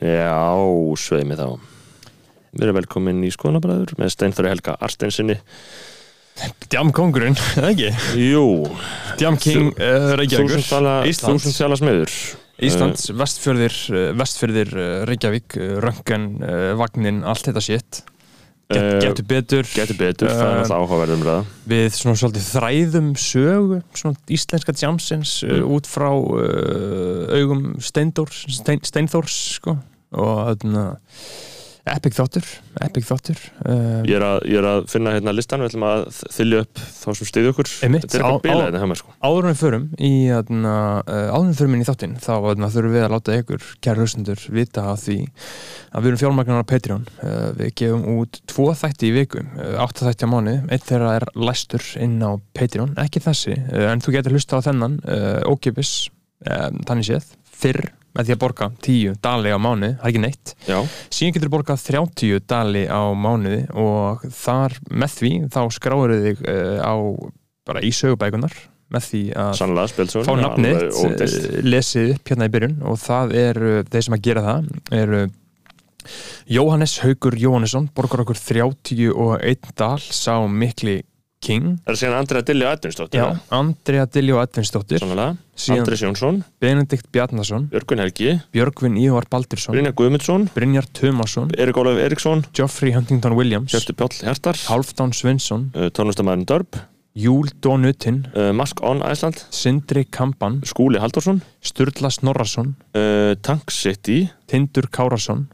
Já, sveimi þá. Við erum velkomin í skoðanabræður með Steinþóri Helga Arstensinni Djam kongurinn, eða ekki? Jú, Djam King uh, þúsundtala Íslands, þúsundtala smiður. Íslands vestfjörðir, uh, vestfjörðir uh, Reykjavík, uh, Röngan, uh, Vagnin, allt þetta shit. Get, Eh, Getur betur. Getur betur, Eh, ræða Við svona svolítið þræðum sögu Svona íslenska jamsins uh, Mm. út frá uh, augum Steindórs, Stein, Steinþórs sko. Og þarna Epic þáttur, epic þáttur uh, Ég að, ég er að finna hérna listan, við ætlum að þylja upp þá sem stiði okkur. Þetta er eitthvað þetta hjá mér sko. Áður en við förum í aðna, uh, áður en við förum inn í þáttinn þá aðna, þurfum við að láta ykkur, kæra hlustundur, vita að því að við erum fjármagnar á Patreon. Uh, við gefum út tvo þætti í viku uh, átta þætti á mánu, eitt þeirra er læstur inn á Patreon, ekki þessi en þú getur hlusta á þennan ókipis, um, þannig séð fyrr með því að borga 10 dali á mánu það er ekki neitt, Já, síðan getur þú borgað 30 dali á mánuði og þar með því þá skráir þig uh, á bara í sögubækunar með því að fá nafnið uh, lesið upp hérna í byrjun og það eru, þeir sem að gera það eru Jóhannes Haugur Jóhannesson borgar okkur 31 dal sá mikli King. Það er síðan Andrea Dilli Ætvinsdóttir Já, Andrea Diljó Edvinsdóttir Andres Jónsson, Benedikt Bjarnason. Jörgun Helgi. Björgvin Ívar Baldursson. Brynja Guðmundsson, Brynjar Tumason Erik Ólaf Eriksson Geoffrey Huntington Williams. Hjörtur Pjáll Hjartar. Halfdán Svensson uh, tónlistamæðurinn Dörb Júl Donutinn uh, Mask On Iceland. Sindri Kampan Skúli Halldórsson. Sturla Snorrason. Uh, Tank City. Tindur Kárasson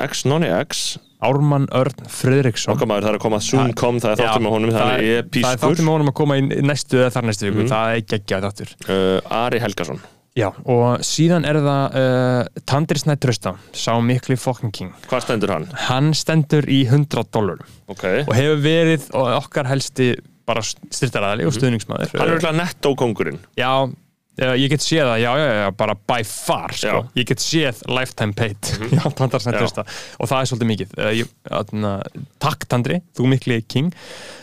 X Nonni X Ármann Örn Friðriksson. Okkar maður það er að koma Soon Það- er þáttum með honum það er það er episkur. þáttum með honum að koma í næstu eða þar næstu viku, Mhm. það er geggjað þáttur. Uh, Ari Helgason. Já, og síðan er það uh, Tandri Snætt Trausta, sá mikli fucking king. Hvað stendur hann? Hann stendur í 100 dólar ok. Og hefur verið okkar helsti bara styrtaræðali og Mhm. hann er auðvitað netto kongurinn Já, ég get séð það, já, já, já, bara by far, sko. Ég get séð lifetime paid, Tandri Snætt Já. Og það er svolítið mikið. Uh, ég, atna, takk Tandri, þú mikli king.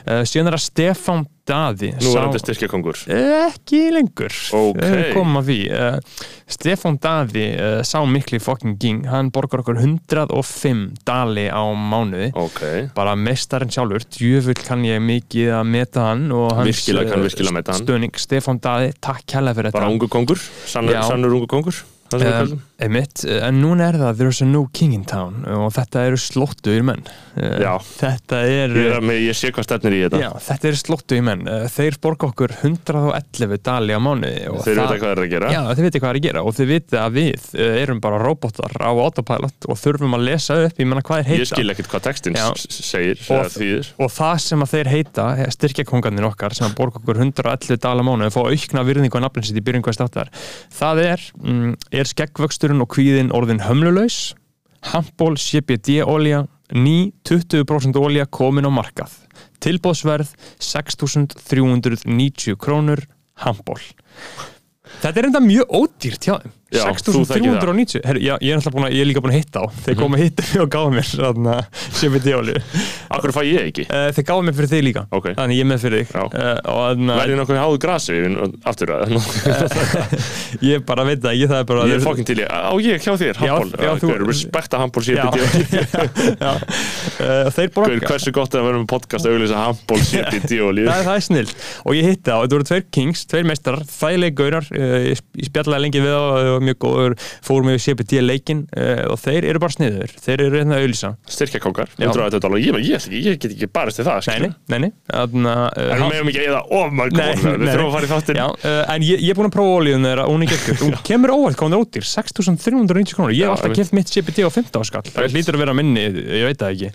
Uh, síðan er það Stefán Daði. nú er hann styrkja kongur Ekki lengur. Ok. Eh, Komum að því uh, Stefán Daði, uh, sá mikli fucking king, hann borgar okkur 105 dali á mánuði. Ok. Bara mestarinn sjálfur, djöfull kann ég mikið að meta hann Virkilega kann eh, virkilega meta hann. Stefán Daði, takk kærlega fyrir bara þetta. ungu kongur. Sannur, sannur ungu kongur það sem við um, einmitt, eh, en núna er það There's a new king in town og þetta eru slóttu í menn. Eh, Já. þetta er ég, er að- ég sé hvað stefnir í þetta. Já, þetta eru slóttu í menn. Eh, þeir borga okkur 111 dali á mánuði og þeir veit hvað er að gera. Já, þið veitir hvað er að gera og þið veitir að við erum bara robotar á autopilot og þurfum að lesa upp, ég menna hvað er heita. ég skil ekkert hvað textin Já. s- segir Og- og það sem að þeir heita, styrkjakongarnir okkar sem að borga okkur 111 dala mánu og fá aukna virðingu á nafnin sitt í byrjun hvað státtar skeggvöxturinn og kvíðin orðin hömlulaus. Hampból CBD olja ný 20% olja komin á markað. Tilbóðsverð 6.390 krónur Hampból Þetta er enda mjög ódýrt hjá þeim 6.390 Herru, já, ég, er ég er líka búin að hitta á þeir komu að hitta mig og gáða mér þarna, CBD olju akkur fæ ég ekki? Uh, þeir gáðu mig fyrir þig líka. Ok. Þannig ég með fyrir þig. Þannig verði nokkuð háðu grasi við- aftur að ég bara veit það ég er fokkin til í á ég hjá þér respekta handból uh, Þeir borga. Hversu gott er að vera með podcast að auðvitað handból Það, er snill. Og ég hitti það og þetta voru tveir kings, tveir meistarar, þægilegi gaurar. Ég, ég spjallaði lengi við það var mjög góður, fórum við CBD leikin uh, og þeir eru bara sniður, þeir eru hérna að auðlýsa styrkja kókar Já. 180 dólar ég, ég, ég, ég get ekki barist til það Nei, skilur. nei, nei, nei Þannig en við meðum ekki eða of mörg Nei, krónur við þurfum að fara í þáttin Já, uh, en ég, ég er búin að prófa þeirra og hún er geggjur, hún kemur óvægt hvað hún er ódýr 6.390 krónur, ég hef alltaf keft mitt CBD á 15 skall það hlýtur að vera minni, ég veit það ekki.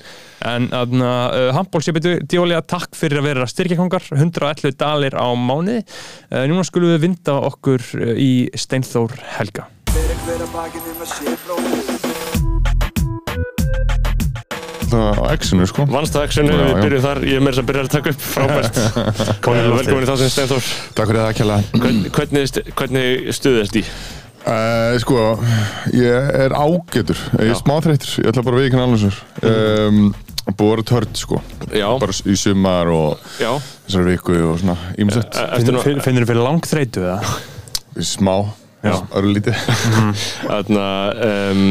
En uh, handból CBD olíu takk fyrir að vera styrkjakongar 111 dalir á mánuði. Uh, núna skulum við vinda okkur í Steinþór Helga Að bakið um að sé bróðir Það á X-inu sko. Vannst actionu, Já, við byrjum þar ég er meira sem byrjar að taka upp. Frábært. Velkomin í þáttin Steinþór. Takk fyrir það að Hvern- hvernig, hvernig stuðið þetta í? uh, Sko, ég er ágætur. Ég er Já. smá þreytur, ég ætla bara að viðkynna alveg um, Búið að vera törd sko. Já, Bara í sumar og já. þessar viku og svona ímsett Finnur þú fyrir langþreytu eða? Smá Þannig að um,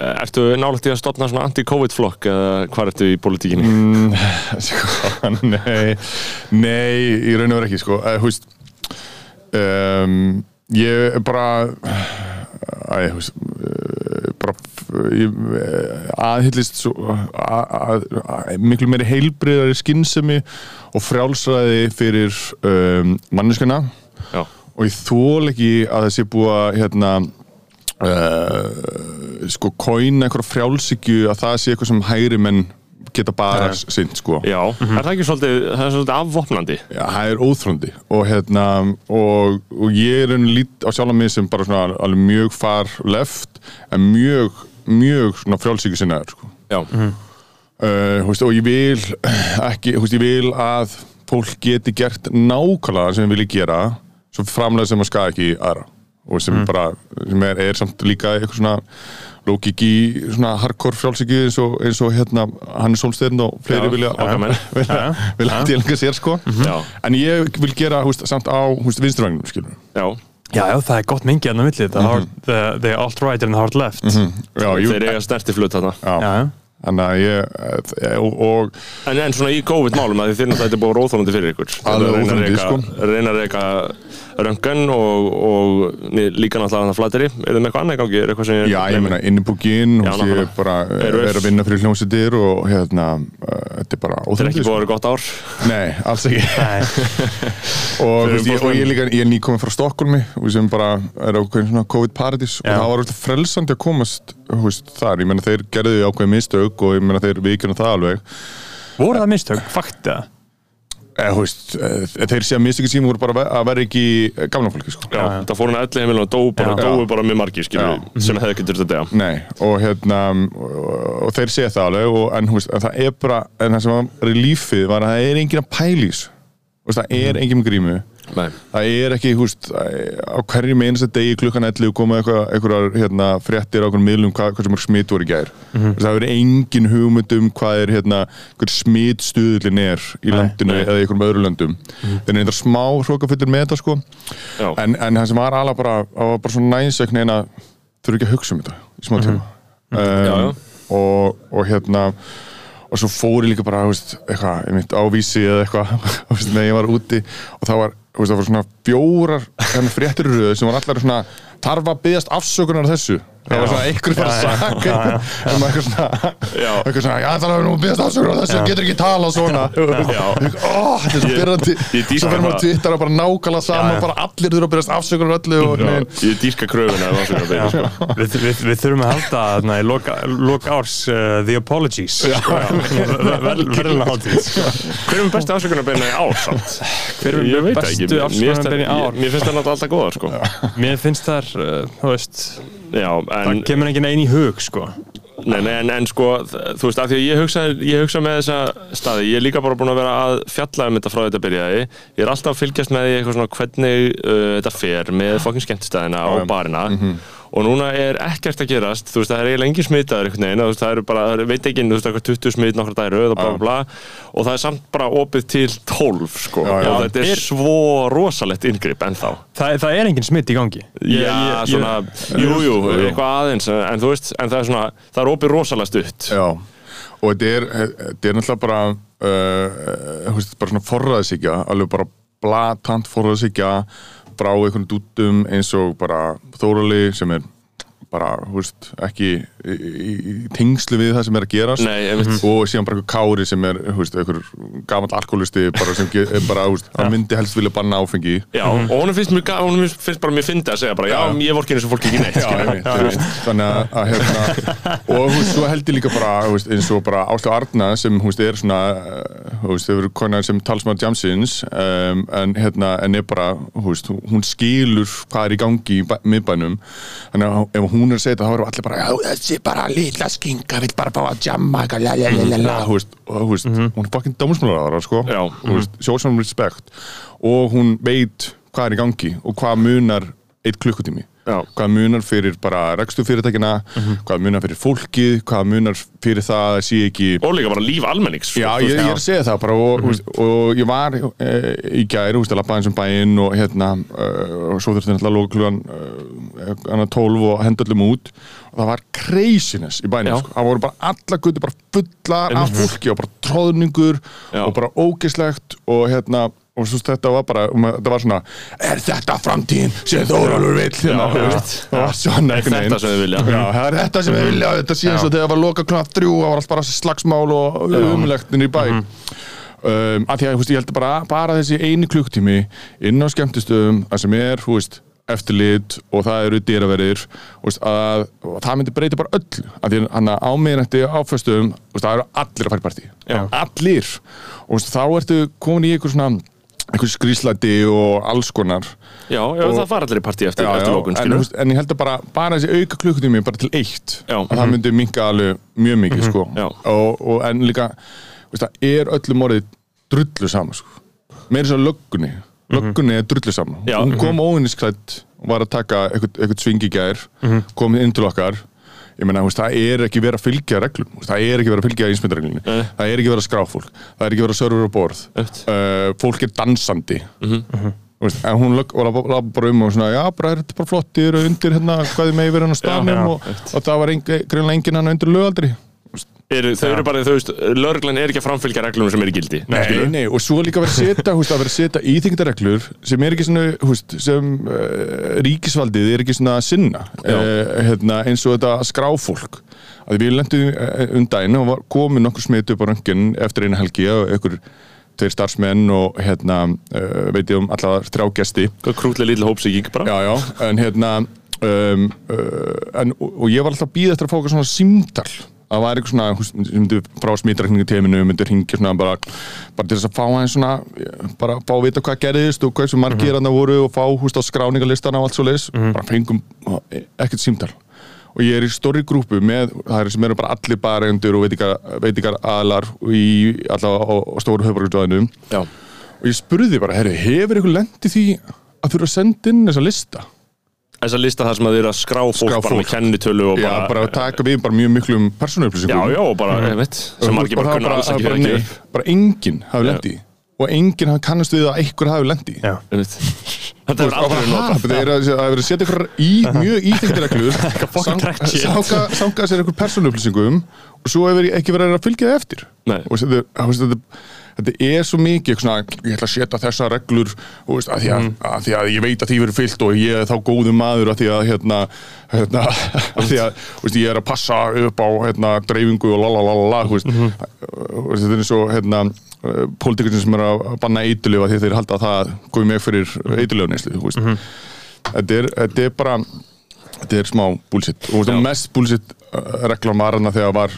Ertu nálægt í að stofna svona anti-covid flokk eða hvað ertu í politíkinni? Mm, sko, nei, nei, í raun og verið ekki, sko, uh, húst, um, ég er bara, uh, bara, ég eh, aðhyllist svo, að, að, að, miklu meiri heilbriðari skynsemi og frjálsræði fyrir um, manneskuna Já, og ég þól ekki að það sé búið að hérna uh, sko kóina eitthvað frjálsikju að það sé eitthvað sem hægri menn geta bara sinn sko. Já. er það ekki svolítið, það er svolítið afvopnandi? Já, það er óþröndi og hérna og, og ég er enn lít á sjálf mig sem bara svona alveg mjög far left en mjög, mjög svona frjálsikju sinnaður sko. Já, uh, húst, og ég vil ekki, húst, ég vil að fólk geti gert nákvæmlega það sem við vilja gera svo framlega sem að skaða ekki aðra. Og sem bara, sem er, er samt líka eitthvað svona lókik í svona hardcore frjálsiki eins og, eins og hérna Hannes Solsteinn og fleiri Já, vilja vilja, tilhenga sér sko. Já. en ég vil gera húst, samt á húst, vinstrvægnum skilur já. Já, já, það er gott mingi hérna á milli. The, hard, the, the alt-right and the hard-left Já, jú, Þeir eiga sterti flut þarna. Já, Já, já þannig að ég eh, og, og En, en svona í COVID-málum þið finnum að þetta er búið róþólandi fyrir ykkur Alveg reka- sko. Reyna að reyka röngan og, og ni- líka náttúrulega hann að flateri Er það með eitthvað annað í gangi? Er eitthvað Já, ég meina, innibúkin Já, og ég nákvæmlega. er bara er að vinna fyrir hljómsveitir og hérna, uh, þetta er bara Þetta er ekki búið að vera gott ár? Nei, alls ekki. Nei, og, veist, ég, og ég, er líka, ég er nýkominn frá Stokkólmi sem bara er ákveðin svona COVID-paradís og það var alltaf frelsandi að komast veist, þar, ég meina þeir gerðu ákveðin mistök og ég meina þeir vikina það alveg. Voru það mistök, fakta eða, þú veist, eh, þeir sé að mistökið síma voru bara að vera ekki gamla fólki sko. Já, það fór hann elli heimil og dó bara, dóu bara með margir skilur, sem hefði ekki þurft að dega Nei, og hérna og, og þeir sé það alveg og, en, þú veist, en það er bara, en það sem var í lífið var að það er engin að pælís það er engin með grímu Nei. það er ekki, húst, á hverjum einasta degi klukkan 11 koma eitthvað, hérna, fréttir á einhverjum miðlum hvað, hvað sem er smitt voru í gær það er engin hugmynd um hvað er hérna, hver smittstuðlinn er í landinu nei. eða í einhverjum öðru löndum þeir eru eitthvað smá hrókafullir með þetta sko. En, en það sem var alveg bara, það var bara svona næsækni en að þurfa ekki að hugsa um þetta í smá tíma um, Já, já. Og, og hérna og svo fór ég líka bara, þú veist, eitthvað, ég mynd á vísi eða eitthvað, þú veist, meðan ég var úti og það var, það var svona fjórar hérna fréttir í röðu sem var allar svona þarf að byggast afsökunar á þessu? Það var svona einhver bara að saka einhvern um eitthvað svona, Já. eitthvað svona, já það er nú að byggast afsökunar á þessu, getur ekki tala svona. Já. Ó, þetta er svo byrjandi svo fyrir maður það. að Twitter og bara nákvæmlega saman bara allir þurfa að byggast afsökunar öllu og, Já, nein, Ég dýrka kröfuna sko. við, við, við þurfum að halda þarna í loka, loka árs uh, The Apologies. Verðurna hátíð Hver er bestu ásökunar byrja í ár? Hver er það bestu afsökunarbeiðni í það- ár? Mér finnst það náttúrulega alltaf góðar sko. Mér finnst uh, þú veist Já, það en kemur enginn einn í hug sko. Nei, nei, en, en sko, þú veist, af því að ég hugsa, ég hugsa með þessa staði, ég er líka bara búin að vera að fjalla um þetta frá þetta byrjaði, ég er alltaf að fylgjast með því eitthvað svona hvernig uh, þetta fer með fokkin skemmtistæðina og barina og núna er ekkert að gerast, þú veist, það er eiginlega engin smitaður veginn, þú veist, það eru bara, það er- veit ekki, þú veist, eitthvað 20 smit nokkra dagir og bla bla bla. Og það er samt bara opið til 12, sko, Já, já. og þetta er Er- svo rosalegt inngrip ennþá. Það, það er enginn smitt í gangi. Já, ég- ég- svona, jú, jú, eitthvað aðeins, en þú veist, en það er svona, það er opið rosalega stutt. Já, og þetta er, þetta er náttúrulega bara, uh, veist, bara svona forræðisíkja, alveg bara blatant forræðisíkja frá einhvern dútum eins og bara Þórali sem er bara, hú veist, ekki í, í, í tengslu við það sem er að gerast. Nei, einmitt. og síðan bara einhver kári sem er, hú veist, einhver gamall alkoholisti bara sem er bara, hú veist, hann myndi helst vilja banna áfengi Já, og honum finnst, mér, honum finnst bara mér fyndi að segja bara, já, ég vorki eins og fólki ekki neitt, Já, þú veist, þannig að, að hérna, og þú veist, svo held ég líka bara þú veist, eins og bara Áslu Arna sem þú veist, er svona, uh, þú veist, hefur konar sem talsmaður Jamsins um, en hérna, en er bara, þú veist, hún skilur hvað er í gangi í bæ- miðbænum. Þannig að ef hún er að segja þetta þá eru allir bara, þessi bara lilla skinka vill bara fá að jamma og veist, hún er fucking dómsmálaráðara, sko, show some respect og hún veit hvað er í gangi og hvað munar eitt klukkutími Já. hvað munar fyrir bara rekstu fyrirtækina hvað munar fyrir fólkið hvað munar fyrir það að sé ekki Og líka bara líf almennings. Já, ég, ég er að segja það bara og, mm og ég var e, í gæri, húst, að lappa eins um bæinn og hérna uh, og svo þurfti náttúrulega að loka klugan uh, hana 12 og henda öllum út og það var craziness í bænum sko. það voru bara alla gutti bara fullar af Einmitt. fólki og bara tróðningur Já. og bara ógislegt og hérna og svo þetta var bara, þetta var svona er þetta framtíðin sem Þórólfur vill? Hérna, Já, já. það var svona Er þetta sem þið vilja? Já, það er þetta sem við vilja. Þetta sé eins og þegar það var loka kluna þrjú það var allt bara slagsmál og umlegtin í bæ. Mhm. um, að því að ég held bara, bara þessi eini klukktími inn á skemmtistöðum það sem er, þú veist, eftirlit og það eru dýraverðir að, það myndi breyta bara öllu. Að því að að ámiðnætti veist, það eru allir að fara í partí. Já. allir. Og þá ertu komin í einhver svona einhver skrýslæti og alls konar. Já, já Og- það fara allir í partí eftir, já, eftir lókun, en, en ég held að bara, bara þessi auka klukkutími bara til eitt. Já. að það myndi minka alveg mjög mikið sko. Já. og, og en líka veist, það er öllum orðið drullu saman sko. meira svo löggunni. Löggunni er drullu saman hún kom óinnisklætt var að taka eitthvað, eitthvað svingigær komið inn til okkar ég meina, veist, það er ekki verið að fylgja reglum þú veist, það er ekki verið að fylgja einsmyndareglunni Nei. það er ekki verið að skrá fólk það er ekki verið að server á borð Einmitt. uh, fólk er dansandi. Þú Veist, en hún lög- og labba labba bara um og svona, já, bara er þetta bara flottir og undir hérna, hvað er með yfir hann á staðnum já, og, og það var greinlega enginn hann undir lögaldri eru, Þau eru bara, þú veist, lögreglan er ekki að framfylgja reglum sem eru í gildi Nei, skilurðu? nei, og svo líka verið að setja, húst, að verið að setja íþyngdareglur sem er ekki svona, húst, sem uh, ríkisvaldið er ekki svona sinna uh, hérna, eins og þetta að skrá fólk að við lendum uh, um daginn og komið nokkur smitu upp á röngin eftir eina helgi og einhver tveir starfsmenn og hérna, uh, veit ég um allavega þrjá gesti. Krútlega lítil hópsíking bara. Já, já, en hérna um, en, og, og ég var alltaf að býða eftir að fá eitthvað svona símdal það var eitthvað svona, þú sem myndi frá smitrakningu teiminu, myndi ringja svona bara, bara til þess að fá aðeins svona bara fá að vita hvað gerðist og hvað sem margir mm voru og fá, húst, á skráningarlistana og allt svo leis, bara fengum ekkert símdal og ég er í stóri grúpu með, það er sem eru bara allir barendur og veitingar, veitingar aðlar í allavega stóru höfbruksvæðinu Já, og ég spurði bara, herri, hefur ykkur lendi því að þurfa að senda inn þessa lista? Þess að lista það sem að þið eru að skrá fólk Skrá bara með fólk. kennitölu og Já, bara, bara taka við bara mjög miklum já, persónuupplýsingum já, og bara, einmitt sem margir bara kunna alls ekki bara, nei, ekki bara enginn hafi Já. lendi og enginn hafi kannast við að einhver hafi lendi Já. Einmitt. Þetta er aldrei notað Það er að það er verið að setja ykkur í mjög shit. Sanga sér ykkur persónuupplýsingum og svo hefur ekki verið að fylgja það eftir Nei. og þetta, þú veist, þetta, er svo mikið svona, ég ætla að setja þessa reglur veist, að, því að, að því að ég veit að því verið fyllt og ég er þá góðu maður að því að hérna, hérna að því veist, ég er að passa upp á hérna, dreifingu og lalalala veist, þetta er eins og hérna pólitíkurinn sem er að banna því að þeir halda að það komið með fyrir þú veist. Þetta þetta er bara þetta er smá bullshit. Og mest bullshit uh, reglan var hana þegar var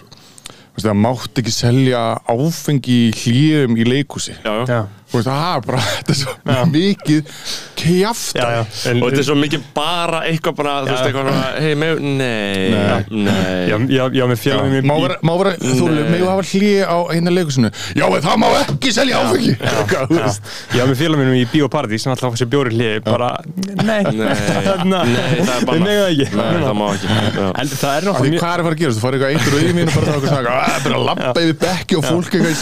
það mátti ekki selja áfengi í hlýjum í leikúsi Já, já veist, það er bara þetta er svo mikið Já, já. En, Og þetta er svo mikið bara eitthvað bara, þú veist, eitthvað hei, með, nei, nei, já, já, já, með félagum má vera, má vera þú Nei. megum hafa hlýja á hérna leikúsinu já, það má ekki selja áfengi. Já, veist. með félagum mínum í Bíóparadís sem alltaf þessi bjóri hliði bara, nei, Nei, nei, það er það ekki. Nei, það má ekki. Það er náttúrulega hvað er að fara að gerast? Þú farið eitthvað eitt rauðið mínu bara það er eitthvað svona að bara lappa yfir bekki og fólk eitthvað í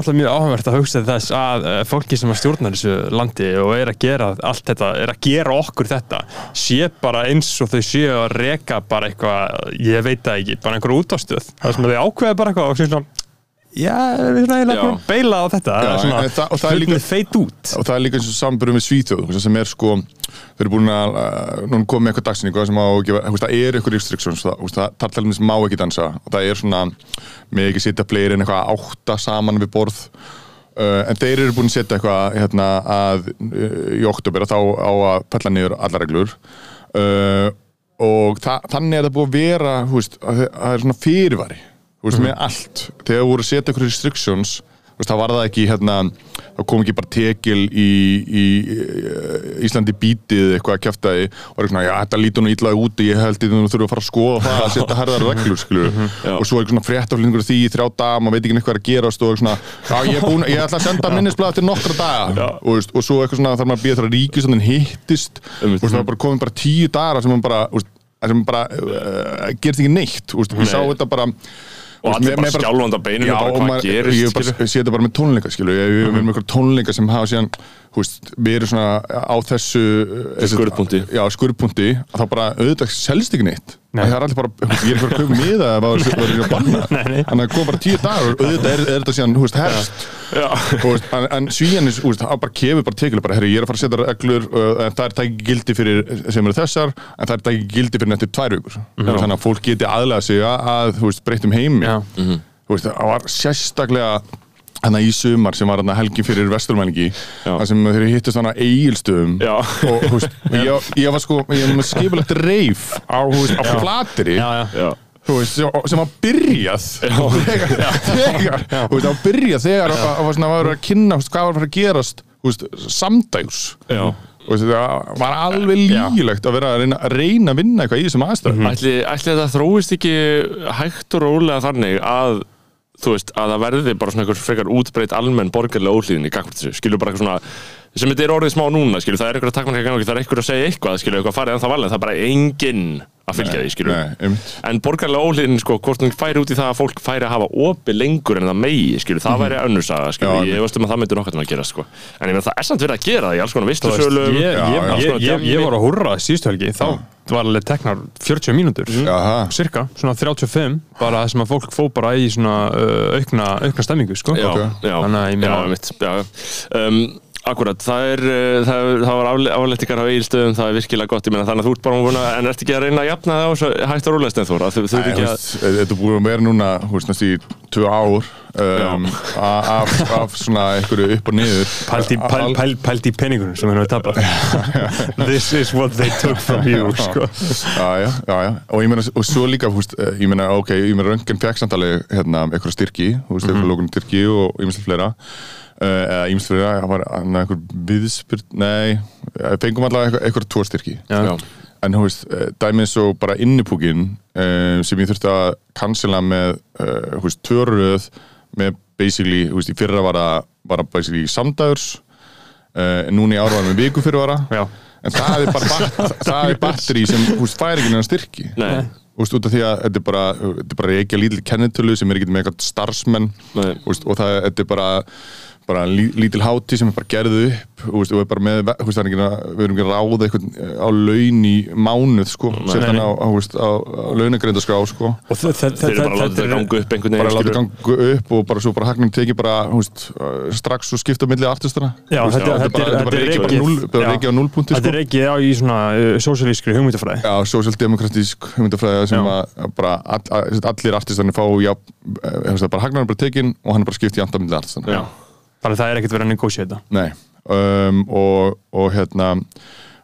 náttúrulega mjög áhugavert að hugsa þess að uh, fólki sem að stjórna þessu landi og er að gera allt þetta, er að gera okkur þetta, sé bara eins og þau séu að reka bara eitthvað, ég veit það ekki, bara einhverju útástöð. Það sem þau ákveða bara eitthvað og já, við erum eiginlega að beila á þetta. Já, það er svona, en það- og það er líka- feit út. Og það er líka eins og samburðum með Svíþjóð sem er sko, þeir eru búin að núna komið með eitthvað dagsinningu sem á að gefa, þú veist, það er eitthvað restrictions, það, það sem má ekki dansa og það er svona, með ekki setja fleiri en eitthvað átta saman við borð uh, en þeir eru búin að setja eitthvað hérna, að uh, í oktober að þá á að palla niður allar reglur uh, og þa þannig er það búið að vera þú veist, það er svona fyrirvari þú veist, með allt. Þegar voru setja eitthvað restrictions þú veist, það var það ekki hérna, það kom ekki bara tekil í, í, í Íslandi bítið eitthvað að kjaftaði. Og var eitthvað, svona, já, þetta lítur nú illa úti ég held ég nú þurfum að fara að skoða það að setja herðar reglur, skilur Já. og svo er eitthvað svona fréttaflingur því í þrjá daga maður veit ekki neitt hvað er að gerast og svona, já, ég, er búin, ég ætla að senda minnisblad til nokkra daga og, og svo eitthvað svona þarf maður að býja þar að ríkistöndin hittist. Og það er bara komin bara tíu dagar sem bara, sem bara uh, gerist ekki neitt, veist, ég Og allir bara skjálfandi á beininu, Já, bara og hvað gerist, Ég þetta bara með tónleika, skilur Ég við erum með einhver tónleika sem hafa síðan veist, við erum svona á þessu eh, Skurðpunkti. já, skurðpunkti, að þá bara auðvitað selst ekki neitt. Nei. það er allir bara, veist, ég er fyrir að kaupa miða ef það var ekki að banna. Þannig að það kom bara tíu dagar og auðvitað er, er þetta síðan, herst veist, en, en svíjanis, það bara kefur bara tekjulega bara, herri, ég er að fara að setja reglur uh, en það er tæki gildi fyrir sem eru þessar en það er tæki gildi fyrir nættur tvær vikur. Þannig að fólk geti aðlega sig að, breyttum heimi. Það var sérstaklega hana í sumar sem var helgi fyrir vesturmælingi Já. þar sem þeir hittust hana eigilstöðum Já. og veist, ég, ég var sko ég var með skipulegt reif á, á flateri veist, sem- var byrjað. Þegar, þegar það var byrjað þegar að var svona að vera að kynna veist, hvað var að fara að gerast veist, samdægs já. Það var alveg lígilegt að vera að reyna að, reyna að vinna eitthvað í þessum aðstæðum. Ætli, ætli þetta þróist ekki hægt og rólega þannig að þú veist, að það verði bara svona einhver frekar útbreytt almenn borgarlega óhlýðin í gagvart þessu, skilur bara eitthvað svona sem þetta er orðið smá núna, skilur, það er eitthvað að takmarka gangi, það er eitthvað að segja eitthvað, skilur, eitthvað farið en það valið, það er bara enginn að fylgja því, skilur. Nei, einmitt. en borgarlega óhlýðin, sko, hvort hún færi út í það að fólk færi að hafa opi lengur en það megi, skilur, það væri önnursaga, skilur, Mhm. Já, ég veist um að það myndi nokkað að gera, sko, en ég meina það er samt verið að gera það í alls konar vistusölum ég, ég, ég, ég, ég var að húrra síðustu helgi þá var alveg teknar 40 mínútur cirka, svona 35 bara sem að fólk fó bara í svona uh, aukna, aukna stemmingu sko. já, Ok. já, Þannig að ég meina- einmitt, já. Um, Akkurat, það er, uh, það, það var aflettingar á eigilstöðum, það er virkilega gott, ég meina þannig að þú ert bara búin að, en ert ekki að reyna að jafna það á svo hægt og rólega stendþór, að þú, þú ert ekki að, Þetta búin að vera núna þú veist, næst í tvö ár um, af, af svona einhverju upp og niður. Pælt í, pæl, pæl, pælt í peningunum sem hann hefur tapað. This is what they took from you sko. já, já, já, já. og ég meina og svo líka, þú veist, eh, ég meina, ok, ég meina röngin fekk samtalið hérna eitthvað styrki þú veist, eitthvað lókunum styrki og ýmislega fleira. Uh, eða ýmislega fleira, það var eitthvað viðspyrt, nei eh, fengum allavega eitthvað, eitthvað tvo styrki. Já. en þú veist, eh, dæmið svo bara innipúkin um, sem ég þurfti að cancela með, uh, þú veist, tvöröð með basically, þú veist, í fyrra var það var það basically samdægurs uh, en núna í ára var með viku fyrir vara. Já. en það er bara bat, það er batteri sem, þú veist, fær ekki neina styrki. Nei, Þú veist, út af því að þetta er bara, þetta er bara ekki að lítil kennitölu sem er ekki með eitthvað starfsmenn. Nei. Þú veist, og það þetta er bara bara lí, lítil háti sem er bara gerð upp og er bara með, þú veist, það er ekki að við erum ekki að ráða eitthvað á laun í mánuð sko, setja hann á, á, á, á launagrindaskrá sko. Og þe- þe- þeir eru bara að láta þetta ganga upp einhvern bara veginn, láta skilur, ganga upp og bara svo bara hagnum teki bara, þú veist, uh, strax og skipta á milli artistana Já, Þú veist, þetta- þetta er þetta bara, er- þetta er bara þetta er reikið á reikið á þetta sko. er á í svona uh, sósialískri hugmyndafræði. Já, sósjaldemokratísk hugmyndafræði sem að að bara all, að, allir artistanir fá eh, bara hagnar er bara tekinn og hann bara skipt í andamilli artistana já, bara það er ekkert verið að negósiða Nei, um, og, og hérna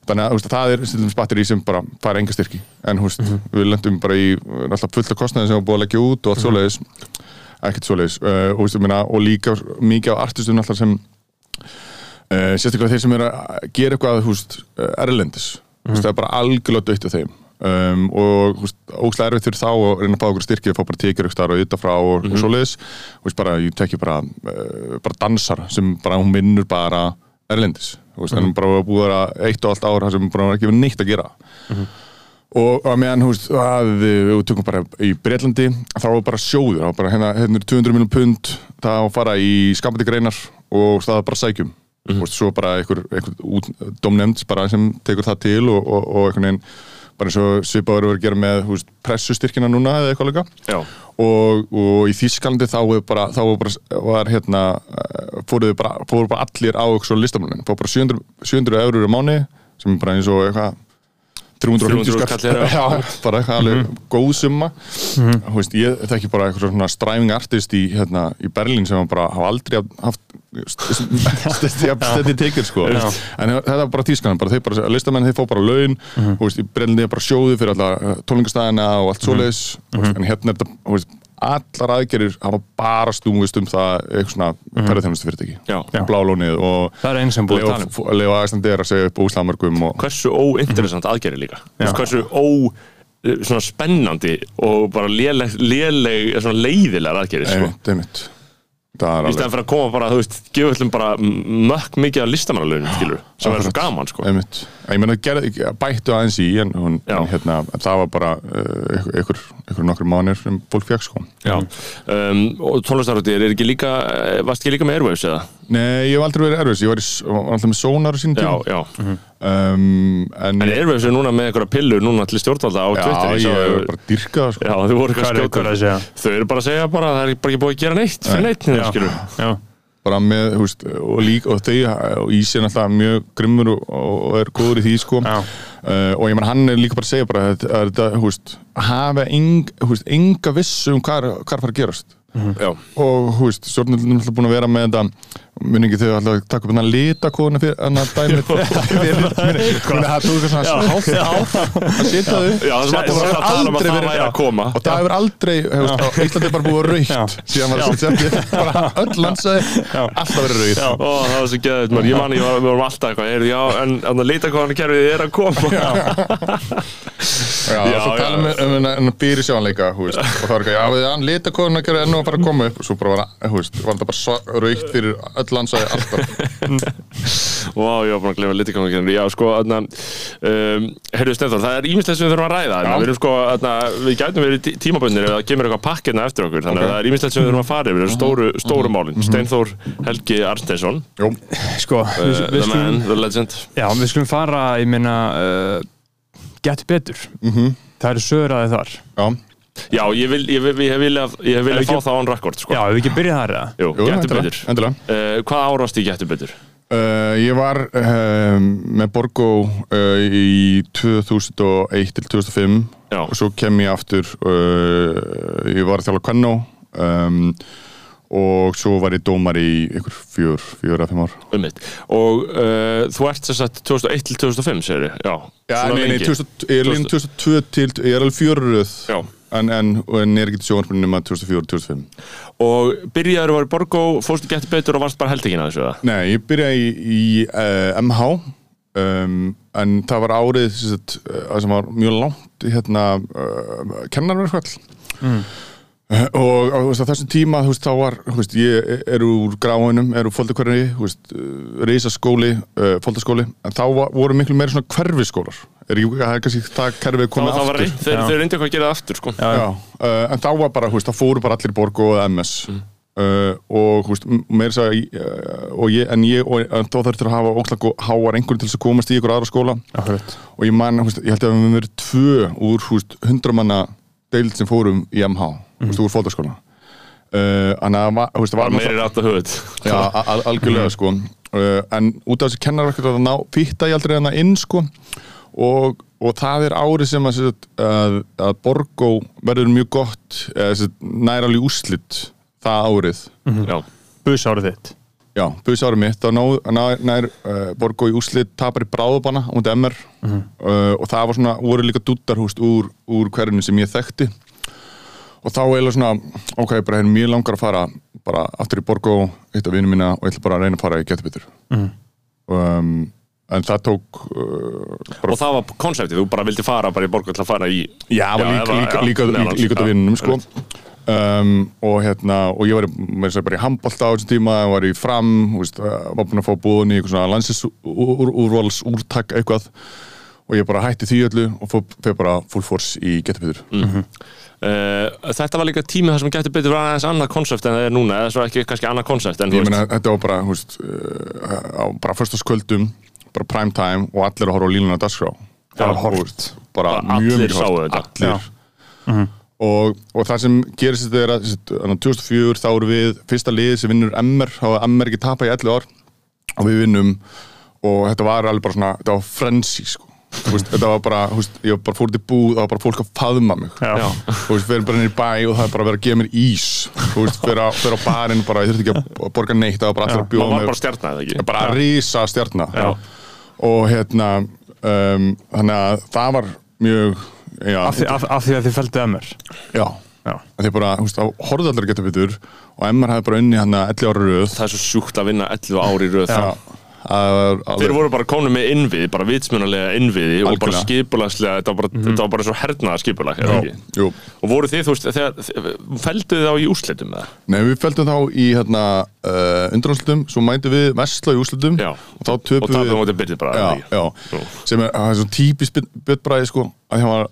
þannig að það er stundum batteri sem bara fara enga styrki. En þú veist, við lendum bara í alltaf fullt af kostnaði sem var búið að leggja út og allt svoleiðis. Ekkert svoleiðis. Uh, og, ég meina, og líka mikið á artistum alltaf sem uh, sérstaklega þeir sem eru að gera eitthvað veist, uh, erlendis. Þú veist, það er bara algjörlega dött á þeim um, og óslega erfitt fyrir þá að reyna að fá okkur styrki að fá bara tekjur og ytta frá og, og svoleiðis. Þú veist, bara, ég tekja bara, uh, bara dansar sem bara, hún vinnur bara erlendis, þú veist, en bara búið að eitt og allt ár þar sem bara ekki verið neitt að gera. Og að meðan, við tökum bara í Breitlandi, þá var bara sjóður þá bara hérna, hérna er 200 minnum pund það á að fara í skapandi greinar og það er bara sækjum. Mm veist, svo bara einhver, einhver bara sem tekur það til og, og, og einhvern veginn bara eins og svipaður verið að gera með veist, pressustyrkina núna eða eitthvað líka. Og, og í Þískalandi þá bara, þá bara, var hérna fóruðu bara, fóru bara allir á listamannin, fóru bara 700, 700 eurur á mánu sem bara eins og eitthvað 350 300 skall. Kall já. já, bara alveg góð summa. Þú veist, ég þekki bara eitthvað svona striving artist í, hérna, í Berlín sem bara hafa aldrei haft stætti tekjur sko. En þetta var bara tískan, bara þeir bara listamenn þeir fá bara laun, þú veist, í Berlín er bara sjóði fyrir alla tónlingastæðina og allt svoleiðis, þú veist, en hérna er þetta allar aðgerir hafa bara stungist um það eitthvað svona ferðarþjónustu fyrirtæki blálónið og það er einn sem búið að tala um. Leo Æslandir að segja upp úslamörgum og hversu óinteressant aðgerri líka. Þú veist, hversu ó eh, svona spennandi og bara léleg, léleg, svona leiðilegar aðgerri í stæðan fyrir að koma bara, þú veist, gefa öllum bara mökk mikið af listamannalaunum, skilur sem er svo gaman, sko. Einmitt, ég meina gerði, bættu aðeins í en, Já. en hérna, það var bara uh, ykkur, ykkur nokkur mánir sem fólk fekk sko. Um, og tónlistarútið er ekki líka, eh, varst ekki líka með Airwaves eða? Nei, ég hef aldrei verið erfis, ég var, í, s- var alltaf með sónar á sínum Já, tíma já. um, En, En við þessu núna með einhverja pillur núna til stjórnvalda á já, Twitter? ég sá- hef bara dyrkað sko. Já, þau voru Hvað eitthvað er- hvað er að segja? Þau eru bara að segja bara að það er bara ekki búið að gera neitt fyrir neitt, Já. skilur Já, bara með, þú veist, og líka og þau, og Ísi er náttúrulega mjög grimmur og, og er góður í því, sko Já. uh, og ég menn hann er líka bara að segja bara að, að þetta, þú veist, hafa enga vissu um hvað er er að fara að gerast Já, og þú veist, stjórnvöldin er búin að vera með þetta munningi þau alltaf að taka upp hann að lita konu fyrir hann að dæmi fyrir það tók ár að já það um það koma. Og það hefur aldrei, Íslandi er bara búið raukt Já. síðan var það setja bara öll landsæði alltaf verið raukt Ó, það var svo maður, ég man, ég var, við vorum alltaf en að hvað hann kerfið er að koma. Já, svo já. tala um um en fyrir sjónleika og það var ekki, já, við hann lita að gera enn og að fara að koma upp. Og svo bara var, þetta bara svo raukt fyrir öll landsæði alltaf Vá, ég var bara að glemja litikonu kerfið. Já, sko, þarna, um, heyrðu, Steinþór, það er ímislegt sem við þurfum að ræða. Við erum sko, þarna, við gætum verið tí- tímabundnir ef það kemur eitthvað pakkirna eftir okkur. Þannig að það er ímislegt sem við þurfum að fara yfir, þessu stóru, stóru málin. Steinþór Helgi Arnsteinsson, Jú, sko, uh, við, við, the man, skulum, the legend. já, við skulum fara, ég meina, uh, get betur. Það eru söguraði þar. já, Já, ég vil, ég vil, ég viljað, ég viljað ekki- fá það on record, sko. Já, við ekki byrja þar eða? Jú, jú, getur betur. endilega. Uh, hvað árast í getur betur? Uh, ég var um, með Borgó uh, í 2001 til 2005 Já. og svo kem ég aftur uh, ég var að þjála Kvennó um, og svo var ég dómar í ykkur fjör, fjör að fimm ár um mitt og uh, þú ert þess að 2001 til 2005 segir ég, já, Já, nei, nei, lengi. 2000, ég er líka 2002 til, ég er alveg fjörröð Já. En, en, en er ekki til sjónarspunni nema 2004-2005 og byrjaður var í Borgó, fórstu getur betur og varst bara heldekinn að þessu eða? Nei, ég byrjaði í, í uh, MH um, en það var árið sagt, uh, sem var mjög langt í hérna uh, kennarverðskvall mm. og á þú veist, á þessum tíma þú veist, þá var, veist, ég er úr gráinum, er úr fóldakverðinni reysaskóli, uh, fóldaskóli en þá var, voru miklu meira svona hverfiskólar er ekki, það er kannski það kerfið komið það var aftur? reynd, þeir, Já. þeir reyndi eitthvað að gera það aftur sko. Já, uh, en þá var bara, þú veist, það fóru bara allir borg og MS Mm. uh, og, þú veist, m- meira þess að uh, og ég, en ég, og en þá þurftur að hafa óklag háar einhvern til þess að komast í ykkur aðra skóla. Akkurat. og ég man, þú veist, ég held að við höfum verið tvö úr, þú veist, hundramanna deild sem fórum í MH, þú veist, úr fóldaskóla uh, en að, meiri rátt að höfð Já, algjörlega sko. Uh, En út af þessi kennarverkefni að ná Pitta ég aldrei hana inn sko og, og það er árið sem að, að, að Borgó verður mjög gott eða, nær alveg úslit það árið. Já, Bus árið þitt. Já, buðs árið mitt. Þá nær, nær, nær uh, Borgó í úslit tapar í bráðabana á mútið MR. Uh, og það var svona, voru líka dúttarhúst úr, úr hverjum sem ég þekkti. Og þá eiginlega svona ok, bara hérna mjög langar að fara bara aftur í Borgó, hitta vinnu mína og ég ætla bara að reyna að fara í getur um, en það tók uh, bara, og það var konseptið, þú bara vildi fara bara í Borgó til að fara í já, líka, líka, já, líka, líka, líka út af já, vinnunum sko. um, og hérna og ég var, í- meira að bara í handbólta á þessum tíma var í fram, veist, uh, var búin að fá búðun í eitthvað svona landsinsúrvals úrtak eitthvað. Og ég bara hætti því öllu og fór, fór bara full force í getur uh, Þetta var líka tími þar sem getur betur var aðeins annað konsept en það er núna eða svo ekki kannski annað konsept en þú ég meina þetta var bara veist, uh, á bara föstaskvöldum bara prime time og allir að horfa á línuna dagskrá. Það var horft. bara, Bara mjög allir mikið sáu horft. þetta. allir. Og, og það sem gerist þetta er að sem sagt, þarna 2004 þá eru við fyrsta liðið sem vinnur MR þá var MR ekki tapað í 11 ár. Og við vinnum og þetta var alveg bara svona þetta var frenzy sko. Þú veist, þetta var bara, þú veist, ég var bara fór til búð það var bara fólk að faðma mig. Veist, fyrir bara niður í bæ og það er bara að vera að gefa mér ís. Fyrir á, barinn bara, ég þurfti ekki að borga neitt það var bara allir að bjóða var mér bara bara að rísa stjarna. Já. Og hérna um, þannig að það var mjög já, Af því, af, af því að þið fældu MR. já. Já. þið bara, þú veist, þá horfðu allir að geta betur. Og Emmar hefði bara unni hann að 11 ára röð. Það er svo sjúkt að vinna 11 ári í röð. Já, það Þeir voru bara konum með innviði, bara vitsmunalega innviði og bara skipulagslega, þetta var bara, þetta var bara svo hernaða skipulag, eða. Og voru þið, þú veist, fældu þið á í úrslitum með það? Nei, við feldum þá í hérna, uh, undanúrslutum, svo mændum við Vesla í úrslutum Já. og þá Og tapum við eða er, það er svo típist bjöttbræði sko að hann var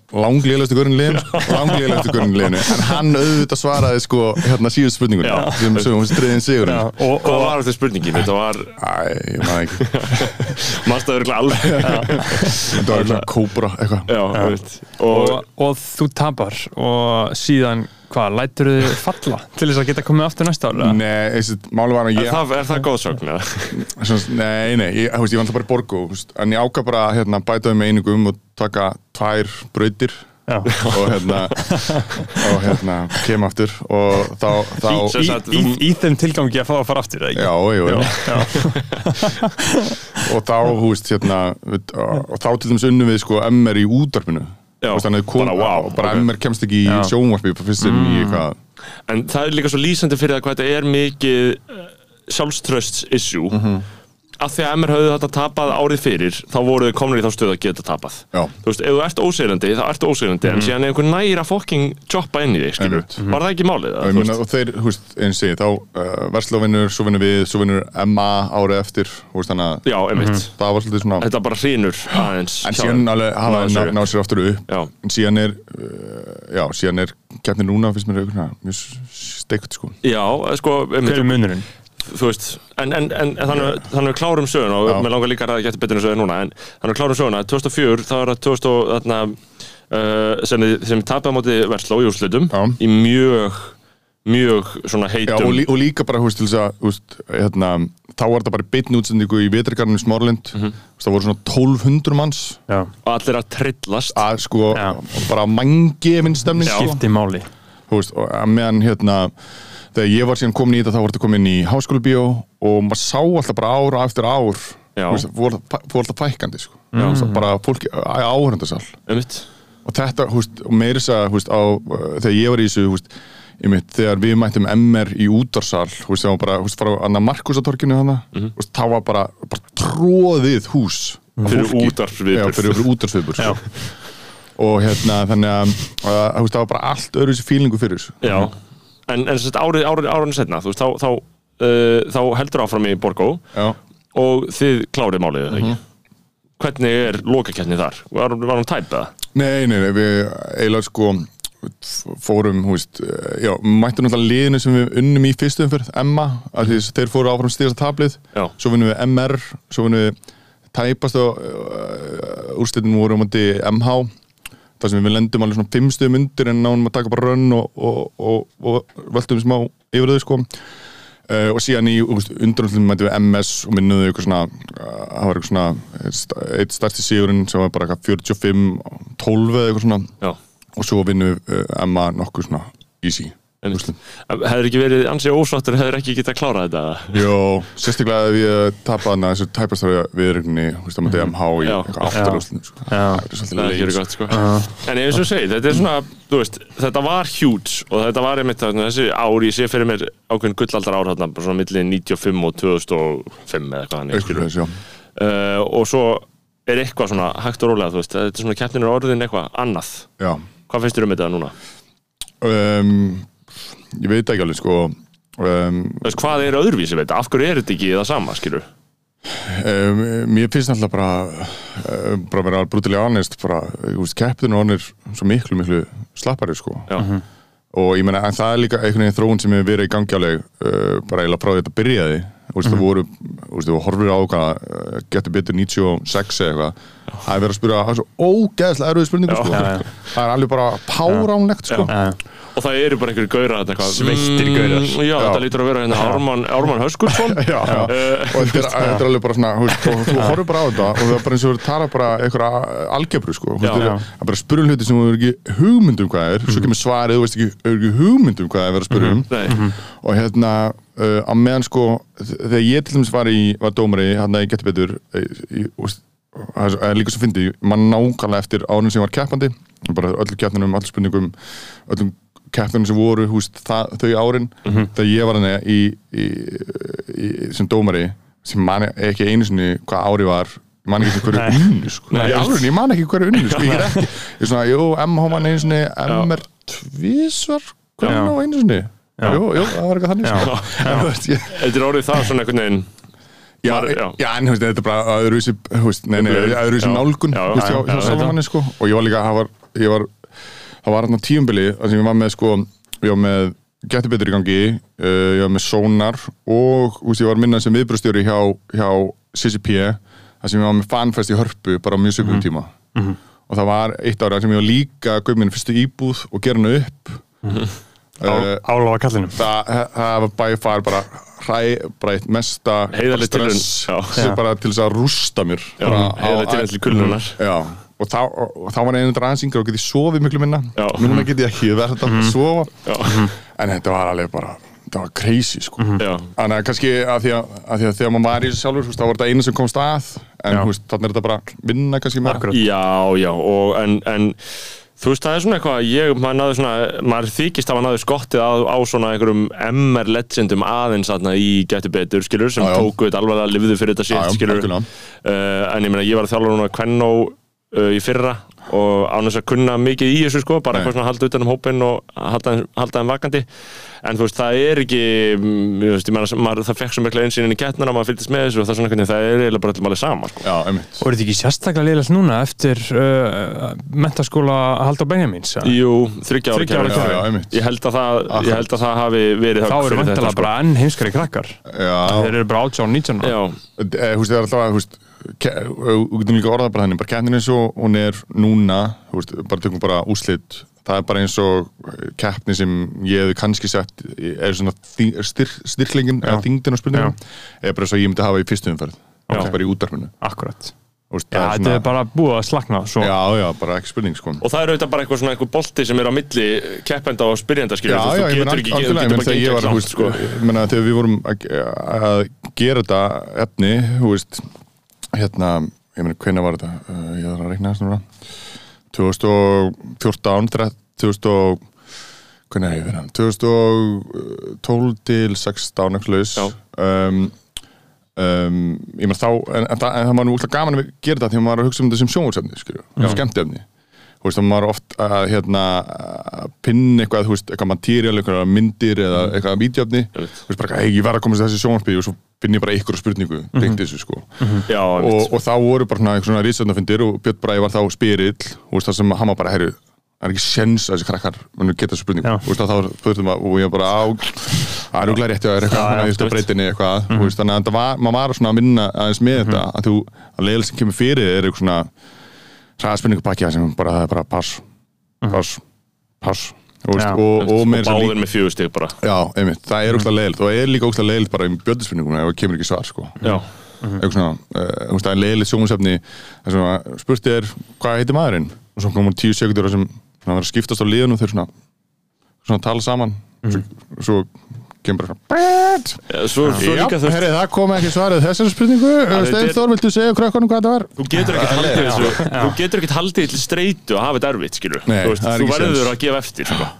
liðin langlíðalegstu görinn liðinu. En hann auðvitað svaraði sko hérna síðust spurningun Já. sem sögum striðin sigurinn. Já, og, Hvað og, var þetta spurningin? Þetta var, Æ, ég maður ekki. Örugglega alveg? Þetta var eitthvað kóbra eitthvað. Og og, og þú tapar. Og síðan, hvað, lætur þið falla til þess að geta komið aftur næsta ára? Nei, þessi, máli var að er ég það, er það góð sögn? eða? Svona, nei, nei, ég, ég var alltaf bara í borgu en ég ákvað bara að hérna, bætaði með einingum og taka tvær brautir Já. og hérna og hérna kem aftur og þá, þá Í, í, þú- í þeim tilgangi að fá að fara aftur, eða ekki? já, jú, jú. og þá, veist, hérna við, og, og þá til dæmis unnum við sko MR í Já, veist, þannig að wow, bara ok. MR kemst ekki í sjónvarpi eitthvað En það er líka svo lýsandi fyrir það hvað þetta er mikið uh, sjálfströsts issue Mhm. Að því að MR höfðu þetta tapað árið fyrir þá voru þau komin í þá stöð að geta tapað Já. Mhm. þú veist, ef þú ert ósegrandi þá ertu ósegrandi en síðan er einhver næra fokking jobba inn í þig, skilur, Einmitt. var það ekki málið? þú meina, og þeir, þú veist, eins og ég þá uh, Verslóvinnur, svo vinnur við, svo vinnur MA árið eftir, þú veist, þannig að Já, einmitt, það var svolítið svona þetta bara hrýnur aðeins en síðan alveg hafa Náðu ná, sér upp. ná sér aftur upp Já. en síðan er uh, já, síðan er Já, þú veist, en, en, en, þannig, þannig við klárum söguna og Já. mér langar líka að geta betur en söguna núna en þannig við klárum söguna, 2004 þá er það 2000 og þarna uh, sem, sem tapaði á móti Versló í úrslutum Já. í mjög mjög svona Já, heitum og, lí, og líka bara, þú veist, til þess að þú veist, hérna, þá var þetta bara beinn útsendingu í vetrikarninu í Smárlind Mhm. það voru svona 1200 manns Já. og allir að trillast að sko, Já. bara mangi minn stemning, Já. sko. Skipti máli. þú veist, og að meðan hérna þegar ég var síðan komin í þetta þá var þetta komin í háskólabíó og maður sá alltaf bara ár eftir ár Já. veist, fór, fór alltaf fækandi sko. Þú veist, bara fólki áhörndasal og þetta, veist, og meira þess að veist, á, þegar ég var í þessu þú veist, einmitt, þegar við mættum MR í útarsal veist, það var bara, veist, frá Anna Markusatorkinu hana, mm -hmm. það var bara, bara tróðið hús Fyrir. Já, fyrir, útarsviðbur sko. og hérna, þannig að, að það var bara allt öðru þessi fílingu fyrir þessu já en, en árið, árið, árið setna veist, þá, þá, uh, þá heldur áfram í Borgó Já. og þið klárið málið, mm ekki hvernig er lokakeppni þar? Var, var hún tæp eða? Nei, nei, nei, við eiginlega sko fórum, hú veist, eh, já, mættum náttúrulega liðinu sem við unnum í fyrstu umferð, Emma, því þeir fóru áfram styrsta tablið, Já. svo vinnum við MR, svo vinnum við tæpast og uh, úrslitin voru á móti MH, þar sem við lendum alveg svona fimm stöðum undir en náum að taka bara rönn og, og, og, og völdum smá yfir þau sko. Uh, og síðan í undanústum mættum við MS og minnuðu eitthvað svona það var eitthvað svona eitt stærsti sigurinn sem var bara eitthvað 45 12 eða eitthvað svona. Já, og svo vinnum við uh, Emma nokkuð svona easy Hefur ekki verið ansið ósáttur, hefur ekki getað klárað þetta? Jó, sérstaklega ef ég tapaði hana þessu tæpastari viðrögninni þú veist að maður MH í áttalústin sko. Það er ekki gott sko En eins og segið, þetta er svona, veist, þetta var huge og þetta var einmitt þessi ár, ég sé fyrir mér ákveðin gullaldar ár bara svona milli 95 og 2005 eða hvað já. uh, og svo er eitthvað svona hægt og rólega, veist, þetta er svona keppninu orðin eitthvað annað. Já. Hvað finnst þér um þetta núna? Um, ég veit ekki alveg sko um, veist, hvað er öðruvísi við þetta? Af hverju er þetta ekki það sama, skilur? um, mér finnst alltaf bara uh, bara að vera brutally honest bara, keppinu hann er svo miklu, miklu slappari sko. Já, og ég meina, en það er líka einhvern veginn þróun sem hefur verið í gangi alveg uh, bara eiginlega frá þetta byrjaði. Þú veist, það voru, þú veist, þú horfir á hvað uh, getur betur 96 eða eitthvað það er verið að spyrja, það er svo ógeðslega erfið spurningu, sko, það er alveg bara páránlegt, sko. Og það eru bara einhverju gaurar Sveittir gaurar. Mm, Já, Já. þetta lítur að vera hérna Ármann, Já, já. og þetta er, þetta er alveg bara svona þú þú horfir bara á þetta og það er bara eins og þú tala bara einhverja algebru sko. Þú það er bara spyrja um hluti sem þú er ekki hugmyndum hvað er svo kemur svarið, þú veist ekki, er ekki hugmyndum hvað er verið að spyrja um. Nei, og hérna uh, á meðan sko þegar ég til dæmis var í var dómari hann að ég geti betur eh, í, það er líka svo fyndi mann nákvæmlega eftir árun sem var keppandi bara öllu keppnunum, öllum spurningum öllum keppnunum sem voru húst, þau árin þegar ég var hann í, í, í, sem dómari sem man ekki einu sinni hvað ári var ég man ekki hverju unnu sko. Ég man ekki hverju unnu sko. ég er ekki, ég er svona, jú, MH man einu sinni MR tvísvar hvernig á einu sinni? Jú, jú, það var eitthvað þannig sko. Þetta er orðið það svona einhvern veginn Já, Maður- já. já, en þú veist, þetta er bara öðruvísi, þú veist, nei, nei, öðruvísi nálgun, þú veist, já, hjá, já, hjá já, saman sko, og ég var líka, það var, ég var, það var á tíumbili, þar sem ég var með, sko, ég var með Gettu betur í gangi, uh, ég var með Sonar og, þú veist, ég var minnað sem viðbröðstjóri hjá, hjá CCP, þar sem ég var með fanfest í hörpu, bara á mjög sögum tíma. Og það var eitt ára sem ég var líka að kaupa minn fyrstu íbúð og gera hana upp. Uh, Álafa kallinum það, það var by far bara hræ, bara eitt mesta stress bara til þess að rústa mér tilraun til kulnunar. já, og þá, og þá var einu aðeins yngra og getið sofið miklu minna. Núna get ég ekki, það er þetta að sofa. Já, en þetta var alveg bara þetta var crazy sko. Já, Þannig að kannski að því að, að því að þegar maður var í þessu sjálfur, þá var þetta einu sem komst að. En þannig er þetta bara vinna kannski Akkurat. já, já og en, en þú veist, það er svona eitthvað ég, maður náði svona, maður þykist að maður náði skottið á, á svona einhverjum MR legendum aðeins aðna í Gæti betur, skilur, sem Já, já. tóku þetta alveg að lifðu fyrir þetta shit, skilur uh, en ég meina, ég var að þjálfa núna Kvennó uh, í fyrra og án þess að kunna mikið í þessu sko, bara eitthvað svona að halda utan um hópinn og halda, halda þeim vakandi en þú veist, það er ekki mm, ég veist, maður, það fekk svo mikla einsýnin í kettnuna maður fylgist með þessu og það er svona veginn það er eiginlega bara alveg sama sko. Já, einmitt Og er þetta ekki sérstaklega liðlegt núna eftir uh, mentaskóla Haldur Benjamins? eða? Jú, þryggja ára einmitt Ég held að það, held að það hafi verið Þá eru vantilega sko. bara enn heimskari krakkar Já, Þeir eru bara 18 og 19 ára. Já, Eh, þú veist, það er alltaf að, við getum líka orðað bara þannig, bara keppnin eins og hún er núna, þú veist, bara tökum bara úslit, það er bara eins og keppni sem ég hefði kannski sett er svona styr, styrklingin eða þingdin á spurningum, er bara eins og ég myndi hafa í fyrstu umferð, bara í útdarfinu Akkurat. Þú veist, Já, það er þetta er bara búið að slakna svo. Já, já, bara ekki spurning, sko. Og það er auðvitað bara eitthvað svona eitthvað bolti sem er á milli keppenda og spyrjenda skilur Já, þú, já, ég getur meina ekki, algjörlega, þú ég var, þú langt veist, sko. ég meina þegar við vorum að, að gera þetta efni, þú veist, hérna, ég meina, hvenær var þetta? Uh, ég þarf að reikna þess núna. 2014, 13, 2000 og, hvernig er verið hann? 2012 til 16, eitthvað laus. Já. Um, um, ég meina þá, en, en, það- en það var nú útla gaman að gera þetta því að maður er að hugsa um þetta sem sjónvarsefni, skilju, skemmtefni þú veist, það maður oft að hérna, pinna eitthvað, þú veist, eitthvað materjál, eitthvað myndir eða eitthvað vídeoefni, Einmitt. þú veist, bara, hei, ég var að komast þessi sjónvarpið og svo finn ég bara ykkur spurningu, beint þessu, sko. Já, og, einmitt. og þá voru bara svona, eitthvað svona rítsöndafundir og Björn Bræði var þá spyrill, þú veist, það sem hann var bara, herru, það er ekki sens að þessi krakkar munu geta þessu spurningu, þú veist, þá þurftum að, og ég bara á, það er úglega rétti að er eitthvað, hann já, að breytinni eitthvað, þú veist, þannig að maður var svona að vinna aðeins með þetta, að þú, að leiðilega sem kemur fyrir er eitthvað svona hraðspurningupakki sem bara, það er bara pass, pass, pass, þú veist, Já, og, og, og með fjögur stig bara. Já, einmitt, það er úglega leiðilegt og það er líka úglega leiðilegt bara í bjöldispurningum ef það kemur ekki svar, sko. Já, eitthvað svona, uh, þú veist, það er þar sem að spurt er hvað heitir maðurinn? Og svo komum tíu sekundur sem skiptast á liðunum þau svona, svona tala saman. Svo, svo kemur bara Eh, svo, svo Já, veist herri, það kom ekki svarið þessari spurningu. Þetta Steinn er- Þór, viltu segja krökkunum hvað það var? Þú getur ekkert haldið þessu Þú getur ekkert haldið til streitu að hafa þetta erfitt Þú, er verður að gefa eftir sko.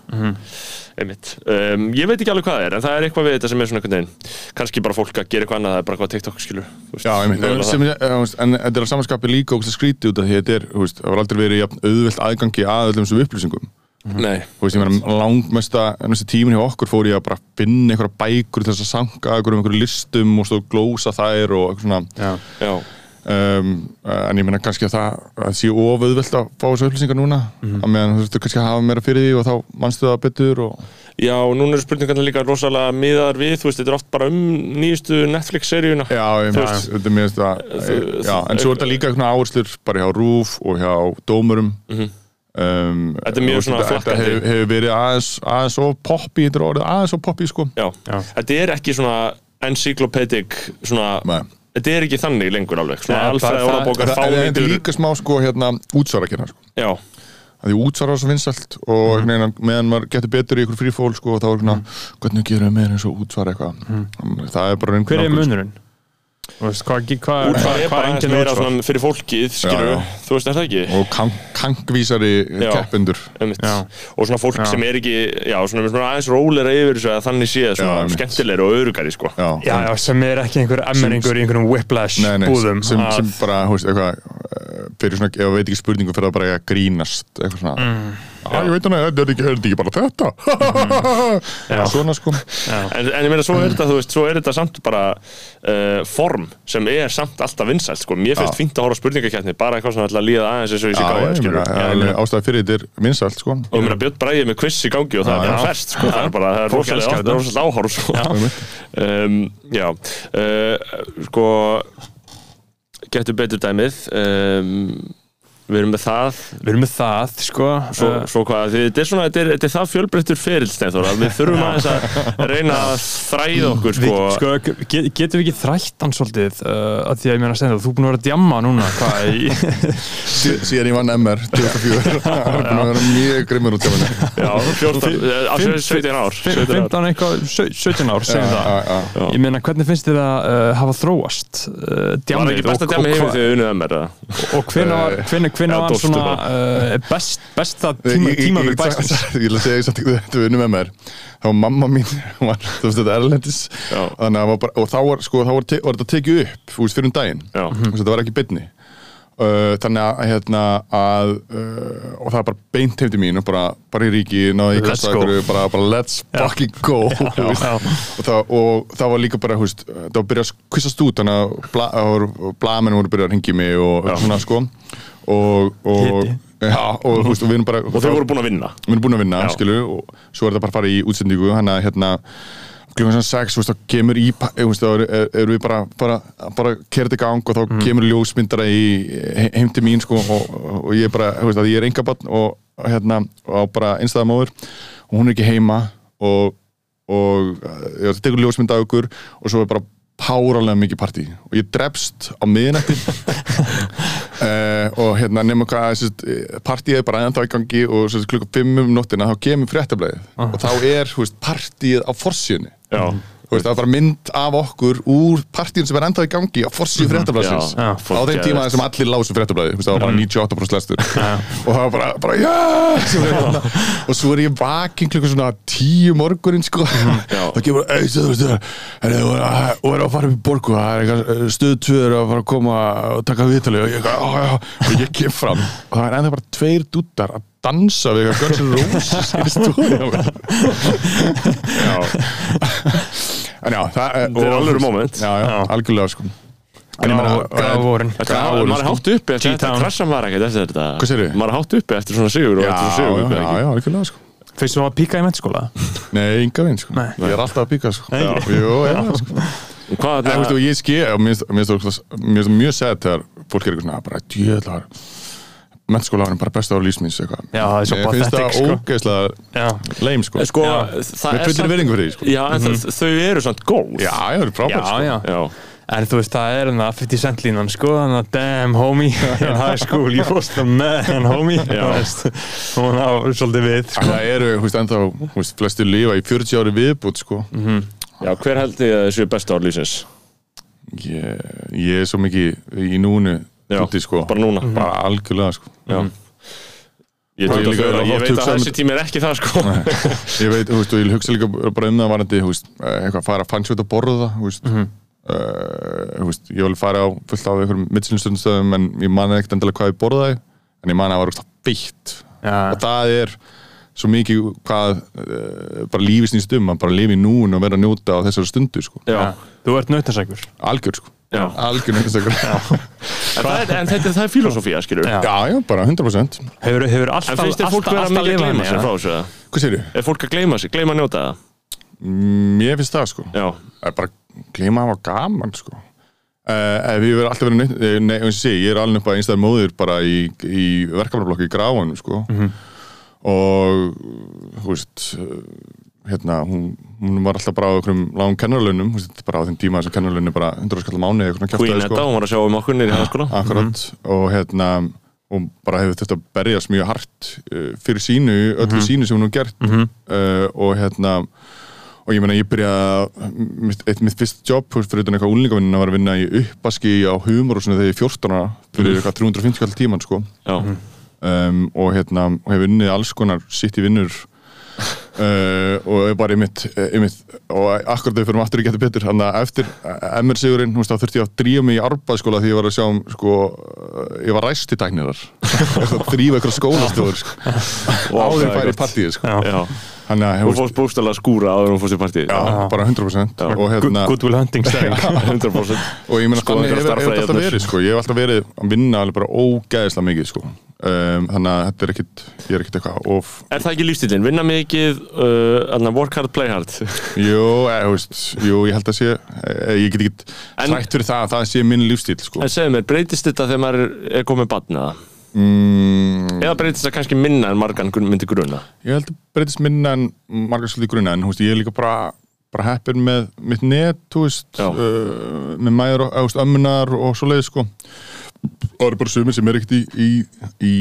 Einmitt. Um, Ég veit ekki alveg hvað það er En það er eitthvað við þetta sem er svona einhvern veginn Kannski bara fólk að gera eitthvað annað Það er bara hvað TikTok skilur Já, einmitt, sem, en þetta er á samanskapi líka ógæslega skrítið út af því að þetta er, það var aldrei verið jafn auðvelt aðgangi að öllum þessum upplýsingum Nei, þú veist, ég meina, langmesta næstu tímin hjá okkur fór ég að bara finna einhverja bækur til þess að sanga einhverjum einhverjum listum og að glósa þær og eitthvað svona. Já. já. Um, en ég meina kannski að það að sé of auðvelt að fá þessu upplýsingar núna. Að meðan þú veist, kannski að hafa meira fyrir því og þá mannstu það betur og Já, og núna eru spurningarna líka rosalega miðar við, þú veist, þetta er oft bara um nýjustu Netflix-seríuna. já, ég veist, þetta er mér veist að þú- já, en svo er þetta líka eitthvað áherslur bara hjá RÚF og hjá dómurum um. Þetta er mjög og svona þetta- þetta flakkandi. hefur hefur verið aðeins aðeins of poppi, þetta er orðið aðeins of poppi sko Já. Já. þetta er ekki svona encyclopedic, svona, Nei. þetta er ekki þannig lengur alveg, svona það- orðabókar, þetta þetta er líka smá sko hérna útsvara kynna sko Já, að því útsvara var svo vinsælt og mm. neina, meðan maður getur betur í ykkur frífól sko, og þá er svona, hvernig gerum við meira eins og útsvara eitthvað það er bara einhvern Hver er sko. munurinn? Hvað, er bara enginn meira svona fyrir fólkið, skilur þú veist, er það ekki? og kank, kankvísari Já. keppendur og svona fólk Já. sem er ekki já, svona, svona aðeins rólera yfir þessu að þannig séð Já, svona einmitt. skemmtilegri og örugari sko. já, Já, sem er ekki einhver emmeringur í einhverjum whiplash Nei, nei, búðum sem, að- sem bara, hú veist, eitthvað fyrir svona, það veit ekki spurningu fyrir það bara að grínast eitthvað svona. Já, ég veit hana, þetta er ekki, er þetta ekki bara þetta. Já, svona sko. En, en ég meina, svo er þetta, þú veist, svo er þetta samt bara uh, form sem er samt alltaf vinsælt, sko. Mér finnst Já. fínt að horfa á spurningakjarni, bara eitthvað svona að líða aðeins eins og ég Já, gáði, ég ég meina- ástæði fyrir þetta er vinsælt sko. Og ég meina, Björn Bræði með quiz í gangi og það er færst, sko. Það er bara, það er rosalega þetta. rosalega áhorf, sko. Einmitt. Um, já, uh, sko, getur betur dæmið. Um, við erum með það. Við erum með það, sko. Svo, uh, svo hvað, því þetta er svona, þetta er, þetta er það fjölbreyttur feril, Steinþór, að við þurfum aðeins að reyna að þræða okkur, sko. Við, sko, get, getum við ekki þrætt hann svolítið? Uh, að því að ég meina að segja þú er búin að vera að djamma núna hvað í Sí- Síðan ég vann MR 2004 Það er búin að vera mjög grimmur út af henni Já, 14, á 17 ár 17 ár. 15 eitthvað, sau- 17 ár segjum það. Ég meina, hvernig finnst þið að hafa þróast uh, Var Já, dóstu svona uh, best, besta tíma, Ég- ég- ég- Ég vil að segja þetta við unnum með mér þá var mamma mín hún var, þú veist þetta erlendis Já. og þá var, sko, þá var, þetta tekið upp fyrir um daginn Já. Þetta var ekki bytni uh, þannig að, hérna, að uh, og það var bara beint til mín og bara, bara í ríki, náði kassa go. ykkur, bara, bara let's fucking go veist. já. og, það, og það var líka bara veist, það var að byrja að kvistast út þannig að bla, blamenn voru að byrja að ringi mig og svona sko og, og, já, og, veist, og við erum bara Og þau voru búin að vinna við erum búin að vinna, Já. skilu og svo er þetta bara að fara í útsendingu hann að hérna klukkan sem sex, þú veist, þá kemur í þá erum er, er við bara bara, bara kerði gang og þá Mhm. kemur ljósmyndara í he- heim til mín sko, og, og ég er bara, þú veist, að ég er engabann og og hérna, og bara einstæða móður og hún er ekki heima og, og já, það tekur ljósmynd af ykkur og svo er bara páralega mikið partí. Og ég drefst á miðnætti. Uh, og hérna nema hvað sérst, partíið er bara ennþá í gangi og sérst, klukka 5 um nóttina þá kemur fréttablaðið. Og þá er veist, partíið á Þú veist, það er bara mynd af okkur úr partíun sem er ennþá í gangi á forsíu fréttablaðsins. Já, já, á þeim tíma geðveikt. sem allir lásu fréttablaði það var bara 98% lestur. Og það var bara, bara hérna. og svo er ég vakin klukkan svona tíu morgunin sko. Já. það kemur auðvitað þú veist er, og er að fara upp í borgu það er eitthvað stöð tvöður að fara að koma og taka viðtalið og ég, á, já, og ég kem fram. Og það er ennþá bara tveir dúttar að dansa við Guns N' Roses í stúdíu á já, En já, það er, Þetta er og- alvöru moment. Já, já, algjörlega sko. En ég meina, Þetta, Gráður, maður er sko. hátt uppi eftir þetta krassan var ekkert eftir þetta. Hvað segirðu? Maður er hátt uppi eftir svona sigur og Já, eftir já, svona sigur já, já, algjörlega sko. Fyrst þú var að píka í mennskóla Nei, enga vinn sko. Nei. Ég er alltaf að píka sko. Jú, já, sko. Hvað og ég ske, og mér finnst- það- það mjög sætt þegar fólk er eitthvað svona, bara djöðlar mennskóla árin bara besta ára lífsmins eitthvað. Já, það er svo Mér finnst það sko. ógeðslega Já, leim sko. Sko, Já. það Með er fullir virðingu fyrir því sko. Já, en það- þau eru samt góð. Já, já, það er frábært sko. já. Já, En þú veist, það er enna 50 cent línan, sko, þannig að damn homie in high school, you was the man homie, hún á svolítið við, sko. Það eru, þú veist, ennþá, þú veist, flestir lifa í 40 ári viðbútt sko. Já hver held þið að þessu besta ár lífsins? ég, ég er svo mikið í núnu Úti sko. Bara núna. Bara algjörlega sko. Ég, Og tók ég að líka oft ég veit að þessi tími er ekki það sko. Ég veit, þú veist, og ég hugsa líka bara um það varandi, þú veist, eh, eitthvað fara að fannsjóta að borða, þú veist, Mhm. uh, þú veist, ég vil fara á fullt af einhverjum mittsinstöndum en ég man ekkert endilega hvað ég borðaði, en ég man að það var beitt Já, og það er svo mikið hvað uh, bara lífi snýst um, að bara lifi núin og vera að njóta á þessari stundu, sko, Já, þú ert nautansækur. algjör, sko, Já. algjör já. en, það er, en þetta það er filosófía, skilur Já. já, já, bara 100%, Hefur, hefur alltaf, En finnst þér fólk vera mikið að gleyma sér frá þessu? eða? hvað sér Er fólk að gleyma sér, gleyma að njóta það? Mér finnst það, sko, Já, það er bara gleyma að hafa gaman sko. uh, ef ég verið alltaf verið neitt, eh, nei, eins og sé, ég er alveg upp að einstæður móður bara í, í verkefnablokki í gráanum sko. Og þú veist eh, hérna, hún, hún var alltaf bara á einhverjum lágum kennarlaunum, þú veist, bara á þeim tíma sem kennarlaun er bara 100 skall mánu eða eitthvað kjaftaði, Edda, hún var að sjá um okkur nýri hæðaskóla akkurat. Og hérna og bara hefur þetta berjast mjög hart uh, fyrir sínu, öllu sínu sem hún hefur gert. Uh, og hérna og ég meina ég byrjaði mitt, eitt mitt fyrst jobb fyrir utan eitthvað úlingavinn var að vinna í uppaski á humor og svona þegar ég er 14 ára fyrir eitthvað 350 kall tíman sko. Já, um, og hérna og hefur unnið alls konar sitt í vinnur Uh, og ég bara einmitt, einmitt og akkurat við fyrir aftur í getur betur. Þannig að eftir MR sigurinn þú veist, þá þurfti ég að drífa mig í arbæðskóla því ég var að sjá um sko, ég var ræst í tæknirar drífa ykkur skólastofur sko. og áður er færi partíið sko. Já, þannig að þú þú fórst bústæðlega að skúra áður en þú fórst í partíð já, bara 100% og hérna Goodwill Hunting stæring 100% og ég meina Skoða þannig hefur þetta stærðfræðiarnar. verið sko. ég hef alltaf verið að vinna alveg bara ógæðislega mikið sko. Um, þannig að þetta er ekkit ég er ekkit eitthvað of Er það ekki lífstílinn? Vinna mikið, uh, work hard, play hard jú, e, veist, jú, ég held að sé e, ég get ekki trætt fyrir það að það sé minn lífstíl sko. En segðu mér, breytist þetta þegar maður er- komið batn eða? mm, Eða breytist það kannski minna en margan myndi gruna? ég held að breytist minna en margar svolítið grunna en veist, ég er líka bara bara heppir með mitt net þú veist, uh, með mæður veist, ömmunar og svoleiðis sko og það eru bara sumir sem er ekkert í, í, í,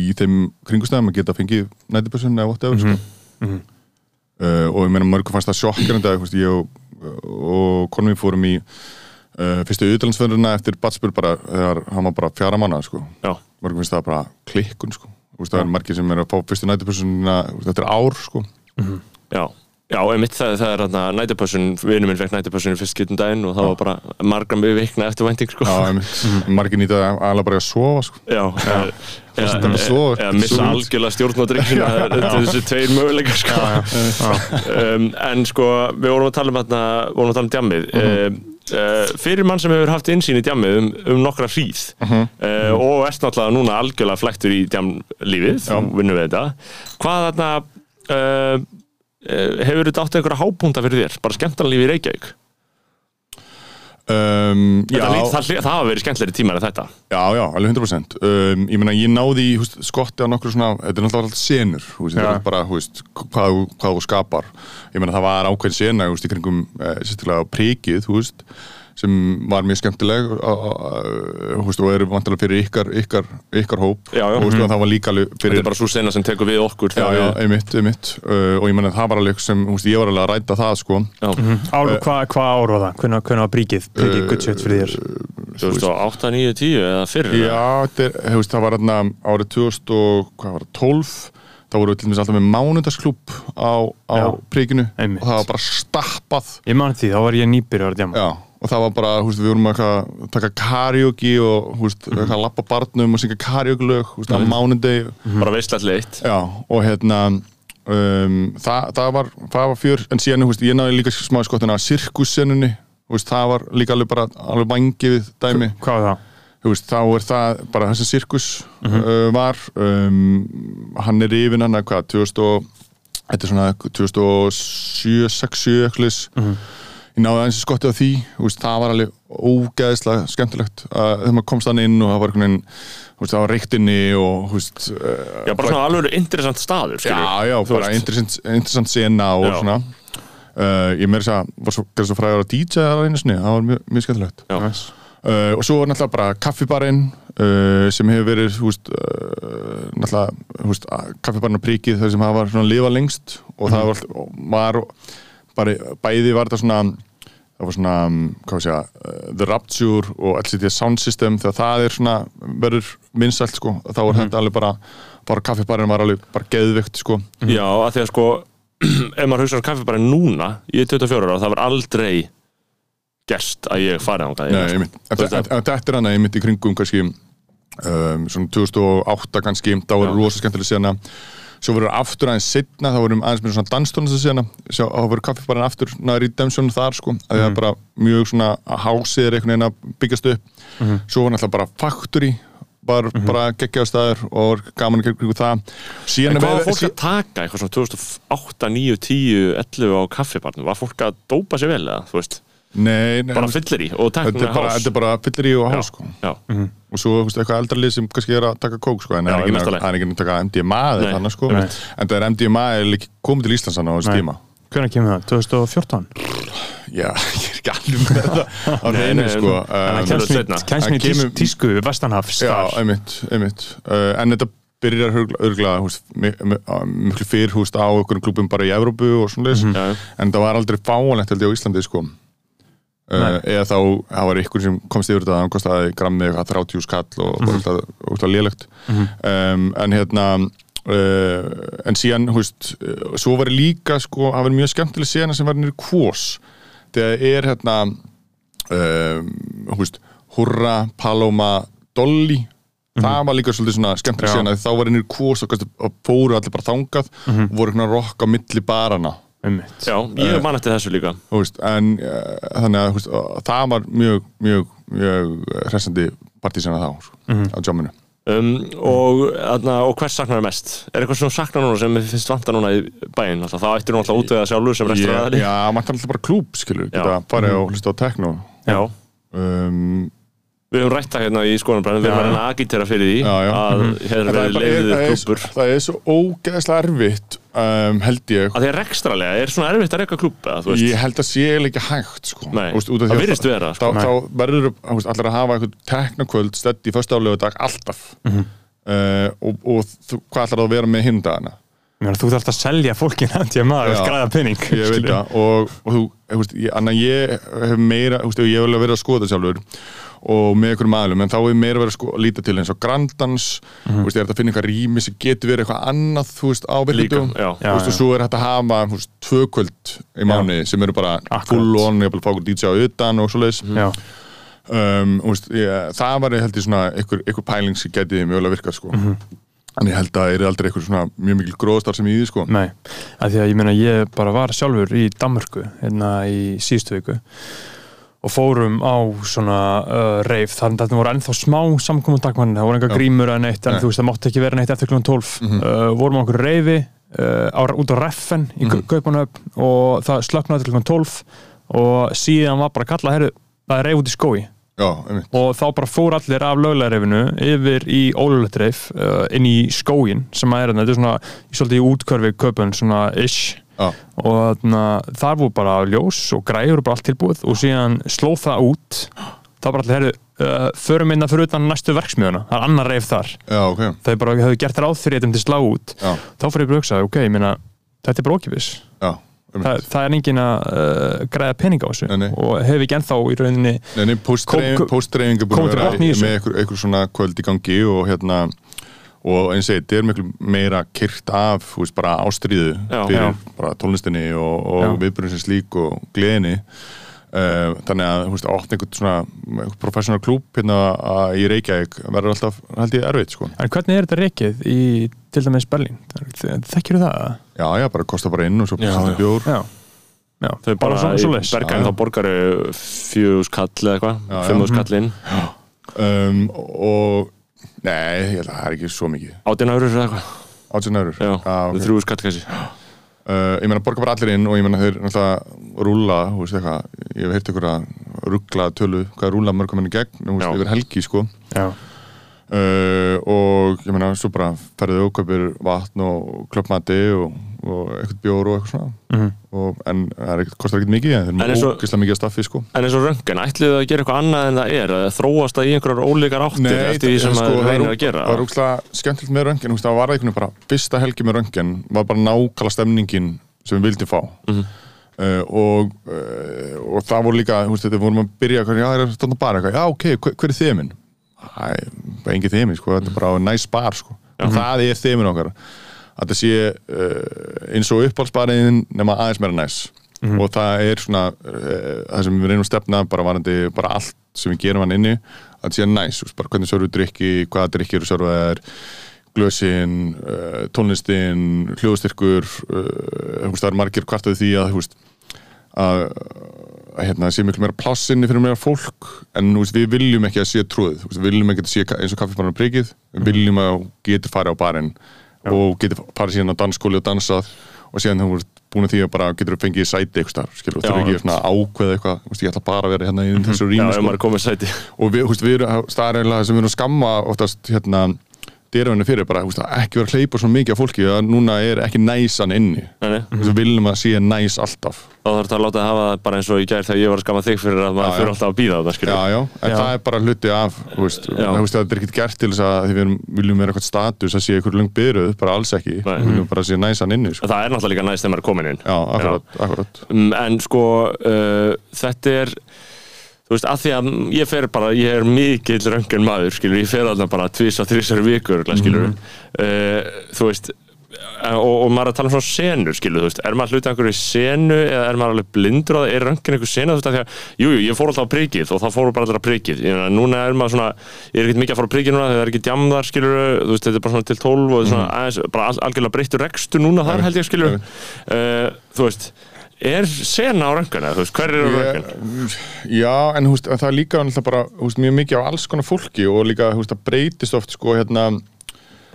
í þeim kringustæðum að geta fengið nætibössun eða whatever sko. uh, og ég meina mörgum fannst það sjokkrandi að ég og, og konum við fórum í uh, fyrstu auðvitaðlandsförðurna eftir Batsbjörn bara þegar hann var bara fjara manna sko. Mörgum finnst það bara klikkun sko. Það er margir sem er að fá fyrstu nætibössunna þetta er ár sko. já Já, einmitt það, það er hérna nætupössun, vinur minn fekk nætupössun í fyrst getum daginn og það var bara margra mjög vikna eftir vænting sko. Já, einmitt. margir nýta alveg bara að sofa sko. Já, Fórstu eða, bara svo- eða missa algjörlega stjórn á drikkinu þetta er þessi tveir möguleikar sko. um, en sko við vorum að tala um, hérna, vorum að tala um djammið. Um, uh, fyrir mann sem hefur haft insýn í djammið um, um nokkra hríð uh, og ert náttúrulega núna algjörlega flæktur í djamlífið, þú vinnur við þetta. Hvað þarna uh, hefur þetta átt einhverja hápunta fyrir þér, bara skemmtarnalífi í Reykjavík? Um, já, lít, það, það hafa verið skemmtlegri tímar en þetta. Já, já, alveg 100% um, ég meina, ég náði í skotti á nokkur svona, þetta er náttúrulega alltaf senur húst, er bara, húst, hvað, hvað þú skapar. Ég meina, það var ákveðin sena húst, í kringum, eh, sérstaklega á prikið húst, sem var mjög skemmtileg og, húst, og eru vantilega fyrir ykkar, ykkar, ykkar hóp. Já, já. og húst, og það var líka alveg Þetta fyrir er bara svo sena sem tekur við okkur Já, við- einmitt, einmitt. Uh, og ég meina það var alveg sem, húst, ég var alveg að ræta það sko. Já. Ár, hvað hva ár var það? Hvernig, var bríkið? Bríkið good shit fyrir þér? 2008, 9, 10 eða fyrir Já, þetta er, það var árið 2012 þá voru við til dæmis alltaf með mánundarsklúb á, á príkinu og það var bara stappað. Ég man því, þá var ég nýbyrjar að djama Já, og það var bara, veist, við vorum að taka karaoke og, veist, Mhm. eitthvað lappa barnum og syngja karaoke lög, þú veist, á mánundegi bara veistlega leitt. Já, og hérna um, það, það, var, það var fjör en síðan, veist, ég náði líka smá skottina að sirkussennunni, þú veist, það var líka alveg bara alveg vangið dæmi. Hvað var það? veist, þá er það bara þessi sirkus uh, var um, hann er yfir hann að hvað 2000 og, þetta er svona 2007, 6, 7 eitthvað mm ég náði aðeins skotti á því veist, það var alveg ógeðslega skemmtilegt þegar maður komst hann inn og það var einhvern veginn það var reyktinni og veist, uh, Já, bara svona alveg interessant staður já, já, Þú bara interessant, interessant sena og Já. svona. Uh, ég meira þess að var svo, svo fræður að DJ það einu sinni, það var mjög, mjög skemmtilegt. Já. Uh, og svo var náttúrulega bara kaffibarinn uh, sem hefur verið veist, náttúrulega kaffibarinn og príkið þar sem hafa svona lifa lengst og það var, og var bara, bæði var þetta svona það var svona, um, hvað við segja uh, The Rapture og LCD Sound System þegar það er svona, verður vinsælt sko, þá var þetta alveg bara bara kaffibarinn var alveg bara geðvikt sko. Já, að því að sko ef maður hugsa um kaffi bara núna ég er 24 ára, það var aldrei gerst að ég farið á Nei, Þú veist en, en þetta er hann einmitt í kringum kannski um, svona 2008 kannski, þá var Já. rosa skemmtileg sena svo verður aftur aðeins setna, þá verðum aðeins með svona danstónast sena, þá verður kaffibarinn aftur næður í demsjónu þar sko, að það er bara mjög svona hásið er einhvern veginn að byggjast upp. Svo var náttúrulega bara factory var bara geggja á staður og gaman að kringu það. Síðan En hvað var fólk að taka eitthvað svona 2008, 9, 10, 11 á kaffibarnum? Var fólk að dópa sér vel eða, þú veist? Nei, nei, Bara fyllir í og þetta tekna er bara, hás? þetta er bara fyllir í og hás sko já. og svo veist, eitthvað eldra lið sem kannski er að taka kók sko, en það er ekki að- lagi. það er ekki að taka MDMA eða Nei, þannig sko en það er MDMA er líka komið til Íslands á þessu tíma Hvernig kemur það? 2014? já, ég er ekki alveg með það á reynu sko en- Það um, kemst- kemst seinna. mér kemst Það mér tís, kemur- tísku Vestanhafs já, einmitt, einmitt uh, en þetta byrjar örgulega miklu fyrr húst á okkur klubum bara í Evrópu og svona mm já. en það var aldrei fáanlegt held ég á Íslandi sko Uh, eða þá, það var ykkur sem komst yfir þetta hann kostaði grammið eitthvað 30 skall og mm -hmm. alltaf lélegt. Um, en hérna uh, en síðan, hú veist svo var líka, sko, það var mjög skemmtileg sena sem var nýri kvós þegar er hérna um, hú veist, Hurra, Paloma Dolly. Það var líka svolítið svona skemmtileg sena þá var nýri kvós og, og fóru allir bara þangað. Og voru hérna rokk á milli barana Einmitt. Já, ég man eftir þessu líka Þú veist, en uh, þannig að veist, uh, það var mjög, mjög, mjög hressandi partísina þá sko, á jamminu um, og, og hvers saknar mest? Er eitthvað sem þú saknar núna sem finnst vanta núna í bæinn? Alltaf, þá ættir þú alltaf út eða sjálfur sem restur Ég- aðri Já, maður kann alltaf bara klúb, skilur geta farið og hlusta á tekno Já. um, Við höfum rætt það hérna í skoðanbræðinu, við Já. höfum að agitera fyrir því Já, já. að er verið er, leiðið það, er, klúpur það er svo ógeðslega erfitt um, held ég að því að rekstralega er svona erfitt að reyka klúb eða, þú veist, Ég held að sé ekki hægt sko. Nei, því það að virðist vera, sko. þá, þá verður allir að hafa eitthvað teknokvöld stedd í fyrsta álega dag alltaf Mhm. uh, og, og þú, hvað ætlar það að vera með hinn dagana Ég meina, Þú þarft að selja fólkin að Já. og græða penning ég veit það og, og þú, ég, anna, ég hef meira, ég vil að vera að skoða sjálfur og með einhverjum aðlum en þá er meira verið að sko, líta til eins og grandans þú veist, ég er þetta að finna eitthvað rými sem getur verið eitthvað annað, þú veist, á líka virkundum já. Já. þú veist, og svo er þetta að hafa veist, tvö kvöld í mánu sem eru bara Akkurat. full on, ég vil fá DJ á utan og svoleiðis Já, um, þú veist, ég, það var ég held ég svona einhver, einhver pæling sem geti mögulega virkað sko. en ég held að það er aldrei einhver svona mjög mikil gróðstar sem í því sko. nei, að því að ég meina ég bara var sjálfur í Danmörku hérna í síðustu viku og fórum á svona uh, reif, þar þetta voru ennþá smá samkomum dagmann, það voru enga grímur eða neitt, en Nei. þú veist það mátti ekki vera neitt eftir klukkan 12 uh, vorum á okkur reifi uh, á, út á reffen í mm Mhm. Kaupanöfn og það slöknaði til klukkan 12 og síðan var bara að kalla, herru, það er reif út í skói já, og þá bara fór allir af löglegarreifinu yfir í ólulegt uh, inn í skógin sem að er þetta er svona í svolítið útkörfi köpun svona ish já, og þar voru bara ljós og græður og bara allt tilbúið. Og síðan sló það út. Þá bara allir, herru, uh, förum inn að fyrir utan næstu verksmiðuna, það er annar reif þar. Já, ok. Þau bara hefðu gert fyrir þetta til slá út. Já, þá fór ég bara að hugsa, ok, ég meina þetta er bara ókipis, já, það, það er engin að uh, græða pening á þessu. Nei, nei. og hefur ekki ennþá í rauninni er búin að vera með einhver, einhver svona kvöld í gangi og hérna og eins og þetta er miklu meira kyrt af, þú veist, bara ástríðu Já. fyrir Já. bara tónlistinni og, og viðbjörnum sem slík og gleðinni uh, þannig að, þú veist, átt einhvern svona einhvern professional klúb hérna í Reykjavík verður alltaf, held ég, erfitt, sko En hvernig er þetta reikið í til dæmis Berlín? Þekkir þú það? Já, já, bara kosta bara inn og svo já. bjór Já, já. þau bara, svo, í bergæn þá borgaru fjögus kall eða eitthvað, Já, já. fimmús kall inn um, og nei, ég held að það er ekki svo mikið. Átján eurur eða eitthvað, átján eurur já, ok. okay. þrjúgus kall kannski. Uh, ég meina borga bara allir inn og ég meina þeir náttúrulega rúla, þú veist eitthvað. Ég hef heyrt ykkur að ruggla tölu hvað rúla mörgum henni gegn, þú veist, yfir helgi sko. Já, uh, og ég meina svo bara ferðið óköpir vatn og klöppmati og, og eitthvað bjór og eitthvað svona Mhm. og, en það er ekkert, kostar ekkert mikið en eins og- ógislega mikið að staffi sko En eins og röngan, ætlið þið að gera eitthvað annað en það er að þróast það í einhverjar ólíkar áttir eftir því sem sko, það er reynir að gera það er ógislega skemmtilegt með röngin það var veginn bara, fyrsta helgi með röngin var bara nákvæmlega stemningin sem við vildum fá Mhm. uh, og, uh, og það voru líka þú veist, þetta vorum að byrja, já, það er bara eitthvað, já, ok, hver, hver er þeminn? Æ, bara engin þeminn, sko, þetta er bara næs bar, sko, og það er þeminn okkar. Að það sé uh, eins og uppáhaldsbariðin nema aðeins meira næs. Og það er svona uh, það sem við reynum að stefna bara varandi bara allt sem við gerum hann inni að það sé næs, þú veist, bara hvernig sörfum við drikki hvaða drikki eru sörfaðar glösin, uh, tónlistin hljóðstyrkur það er margir kvartaði því að þú veist, að, að hérna, sé miklu meira plássinni fyrir meira fólk en veist, við viljum ekki að sé veist, við viljum ekki að sé eins og kaffisbarnar prikið. Við viljum að getur farið á barinn og getur farið síðan á dansskóli og dansað og síðan þú veist búin að því að bara getur þú fengið sæti eitthvað skilur, þú. Já, þurfum ekki já. að ákveða eitthvað, veist, ég ætla bara að vera hérna í þessu Já, rými, ef sko. er sæti. Og við, húst, við erum staðaræðilega sem við erum að skamma oftast hérna dyrafinu fyrir bara, að ekki vera að hleypa svo mikið af fólki að núna er ekki næsan inni Nei, nei. við viljum að sé næs alltaf Þá þarf það að láta það hafa það bara eins og í gær þegar ég var að skama þig fyrir að maður fyrir alltaf að býða það, já, já, en Já. það er bara hluti af þú veist, þú veist, það er ekki gert til þess að því við viljum vera eitthvað status að sé eitthvað lengt byrjuð, bara alls ekki Nei. við viljum bara að sé næsan inni sko. Það er náttúrulega líka næst þegar maður er komin inn já, akkurat, akkurat Mm, En sko, uh, þetta er þú veist, að því að ég fer bara, ég er mikill röngan maður, skilur, ég fer alltaf bara tvís og þrísar vikur, skilur. Mhm. uh, þú veist eh, og, og maður er að tala um svona senur, skilur, þú veist. Er maður hlutið einhverju senu eða er maður alveg blindur á það, er röngan einhver senu, þú veist, að því að jú, jú, ég fór alltaf á prikið og það fóru bara allir á prikið, ég meina, núna er maður svona ég er ekkert mikið að fara á prikið núna, það er ekki djamðar, skilur, þú veist, þetta er bara svona til 12 og svona aðeins, bara al, algjörlega breyttur rekstur núna þar, held ég, skilur. Uh, þú veist, er sena á röngana, þú veist, hver er á röngan? Ég- Já, en þú veist, það er líka bara, þú veist, mjög mikið á alls konar fólki og líka, þú veist, það breytist oft sko, hérna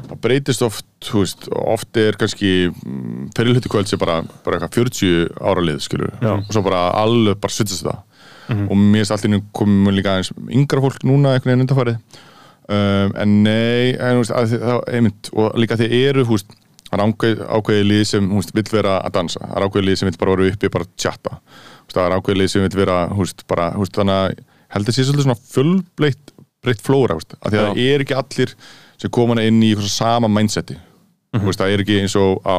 það breytist oft, þú veist, oft er kannski mm, fyrirluti kvöld sem bara, bara eitthvað 40 ára lið, skilur Já. og svo bara alveg bara sittast það og mér finnst allir komum líka aðeins yngra fólk núna einhvern veginn undanfarið um, en nei, en, þú veist, að, þið- það, einmitt, og líka þið eru, veist það er ákveð, ákveðið lið sem veist, vill vera að dansa. Það er ákveðið lið sem vill bara vera uppi bara að chatta Þú veist, það er ákveðið lið sem vill vera veist, bara, veist, þannig að held að sé svolítið svona fullbleitt breytt flóra, veist, af því að það er ekki allir sem koma inn í sama mindseti þú veist, það er ekki eins og á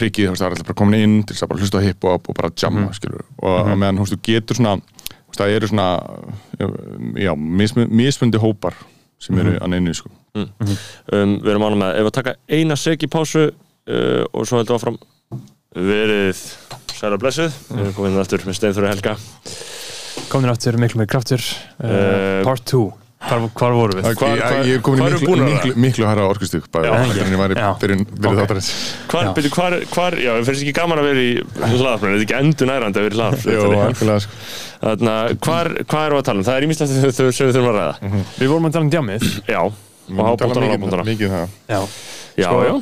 prikið, veist, það er alltaf bara komin inn til þess að bara hlusta hip-hop og bara jamma, skilur og mm meðan, þú veist, þú getur svona veist, það eru svona já, mismun- mismundi hópar sem eru að neinu, sko. Um, við erum ánum með, ef að taka eina seg í pásu uh, og svo heldur áfram. Verið sæla blessuð. Við erum komin aftur með Steinþóri Helga. Komnir áttur miklu með kraftur. Uh, Eh, Part 2 Hvar, hvar voru við? Hvar- ég, hvar- ég er komin í miklu, að miklu, miklu hærra orkustík bara Já, heldur en ég fyrir, fyrir Ok. þáttarins. Hvar, byrju, hvar, hvar, já, við finnst ekki gaman að vera í hlaðarfrönd, þetta er ekki endur nærandi að vera í Jó, hlaðarfrönd algjörlega, sko. Þannig að hvar, hvað við að tala um? það er ímislegt sem við þurfum að ræða. Við vorum að tala um djamið já, og hábúntana og hábúntana mikið um það. Já. Já, Sko- já,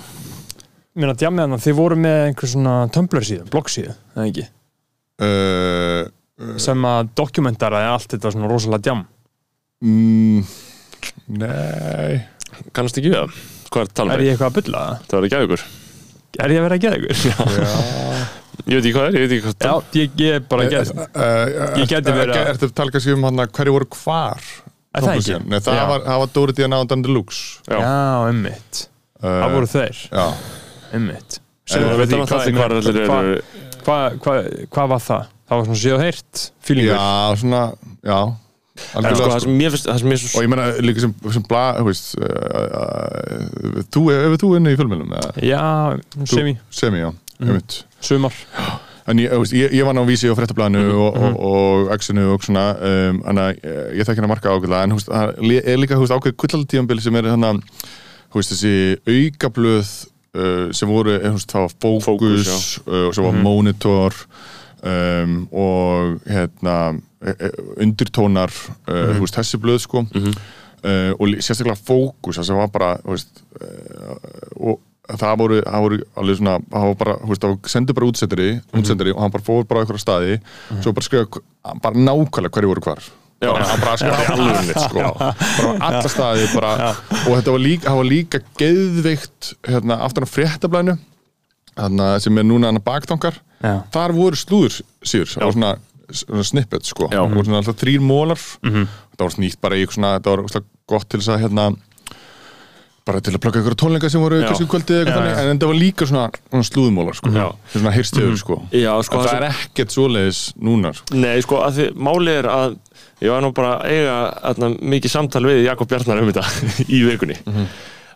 Mér að djamið hann Þið voru með einhver svona Tumblr síðu, blogg síðu Það ekki? Uh, Sem að dokumentaraði allt þetta svona rosalega djam mm, Nei. Kannast ekki við það? Hvað er að tala Er um ég eitthvað að bulla það? það var ekki að ykkur. Er ég að vera að geða ykkur? ég veit ekki hvað er, ég veit ekki hvað Já, ég, ég er bara að geða Ég gæti verið að- að Ertu að tala kannski um hann að hverju voru hvar Er það ekki? Nei, það Já. var, það var Dóri Díana og Dan Deluxe Já. Já, ummitt Það voru þeir, Já, ummitt að það er hvað allir eru Hvað hva, hva var það? Það var svona séð og heyrt Fílingur já, svona Já, en sko, það sko. sem mér finnst það sem mér Og svo ég meina líka sem, sem bla, þú veist uh, uh, Þú, hefur þú inni í fjölmjölum? Já, semi, Semi, já, einmitt sumar. En ég, ég, ég var ná vísi á fréttablaðinu og, og, og X-inu og svona um, Þannig að eh, ég þekki hennar marka ákveðlega En veist, það er líka veist, ákveð kvillaldíðanbili sem er Þú veist, þessi aukablöð uh, sem voru, eh, þú veist, það var Fókus, fókus uh, og svo var monitor um, og hérna eh, eh, undirtónar uh, þú veist, þessi blöð sko. Uh, og sérstaklega fókus það sem var bara uh, og það voru, það voru alveg svona, það var bara, þú veist, það sendu bara útsendari, útsendari og hann bara fór bara á einhverja staði svo bara skrifa bara nákvæmlega hverju voru hvar. Já. bara, hann bara skrifa alveg sko. bara alla staði bara, og þetta var líka, það var líka geðveikt hérna, aftan á fréttablænu þarna, sem er núna hann baktankar. Já. þar voru slúður síður það var svona, svona snippet sko. Já. það voru svona alltaf þrýr mólar það var snýtt bara í eitthvað svona þetta var gott til þess að hérna bara til að plaka ykkur tónleika sem voru kannski um kvöldið eitthvað þannig en það var líka svona, svona slúðumólar sko. Já. svona hirstöður sko. Já, sko, það er ekkert svoleiðis núna sko. Nei, sko, að því málið er að ég var nú bara að eiga atna, mikið samtal við Jakob Bjarnar um þetta í vikunni.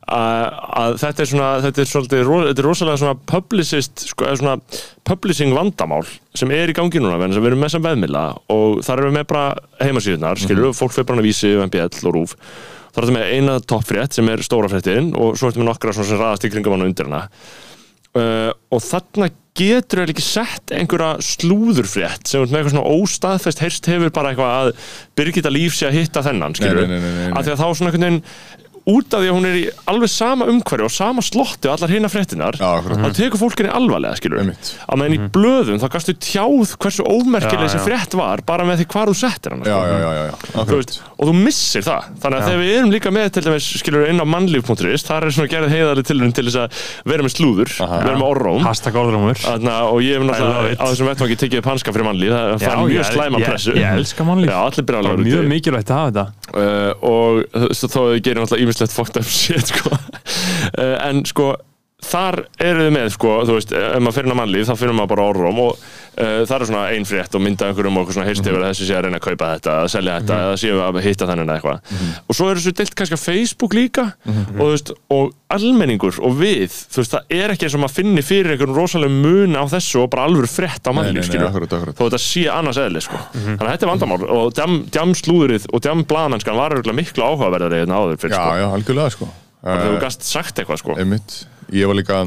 Að, að þetta er svona þetta er, svolítið, þetta er rosalega svona publicist, sko, svona publishing vandamál sem er í gangi núna við erum með sem veðmila og þar erum við með bara heimasíðunar, skilur við, fólk fyrir bara að vísi um MBL og RÚF þá er þetta með eina toppfrétt sem er stóra fréttin og svo ertu með nokkra sem raðast í kringum hann undir hana uh, og þarna getur þér ekki sett einhverja slúðurfrétt sem er með eitthvað svona óstaðfest heyrst hefur bara eitthvað að Birgitta Líf sé að hitta þennan skilur nei, nei, nei. að því að þá svona einhvern veginn út af því að hún er í alveg sama umhverju og sama slotti og allar hina fréttinar Já, akkurat. þá tekur fólk henni alvarlega skilur að meðan í blöðum þá gastu tjáð hversu ómerkileg þessi já. frétt var bara með því hvar þú settir. Þú veist, og þú missir það. Þannig að Já. þegar við erum líka með til dæmis skilur inn á mannlíf.is þar er svona gerðið heiðarlega tilurinn til þess að vera með slúður vera með Þarna, og ég hef náttúrulega á þessum vettvangi tekið upp hanska fyrir mannlíf það Já, fær mjög ég- ímislegt fucked up shit sko. uh, en sko þar eru þið með, sko, þú veist, ef maður fyrir inn á mannlíf, þá finnum maður bara orðróm og uh, það er svona ein frétt og mynda einhverjum og svona heyrst yfir að þessi sé að reyna að kaupa þetta, að selja þetta, eða séu að hitta þannig eða eitthvað. Og svo er þessu deilt kannski á Facebook líka og, þú veist, og almenningur og við, þú veist, það er ekki eins og maður finni fyrir einhverjum rosalega mun á þessu og bara alvöru frétt á mannlíf, skilju. Þó þetta sé annars eðli, sko. Þannig að þetta og og var ég var líka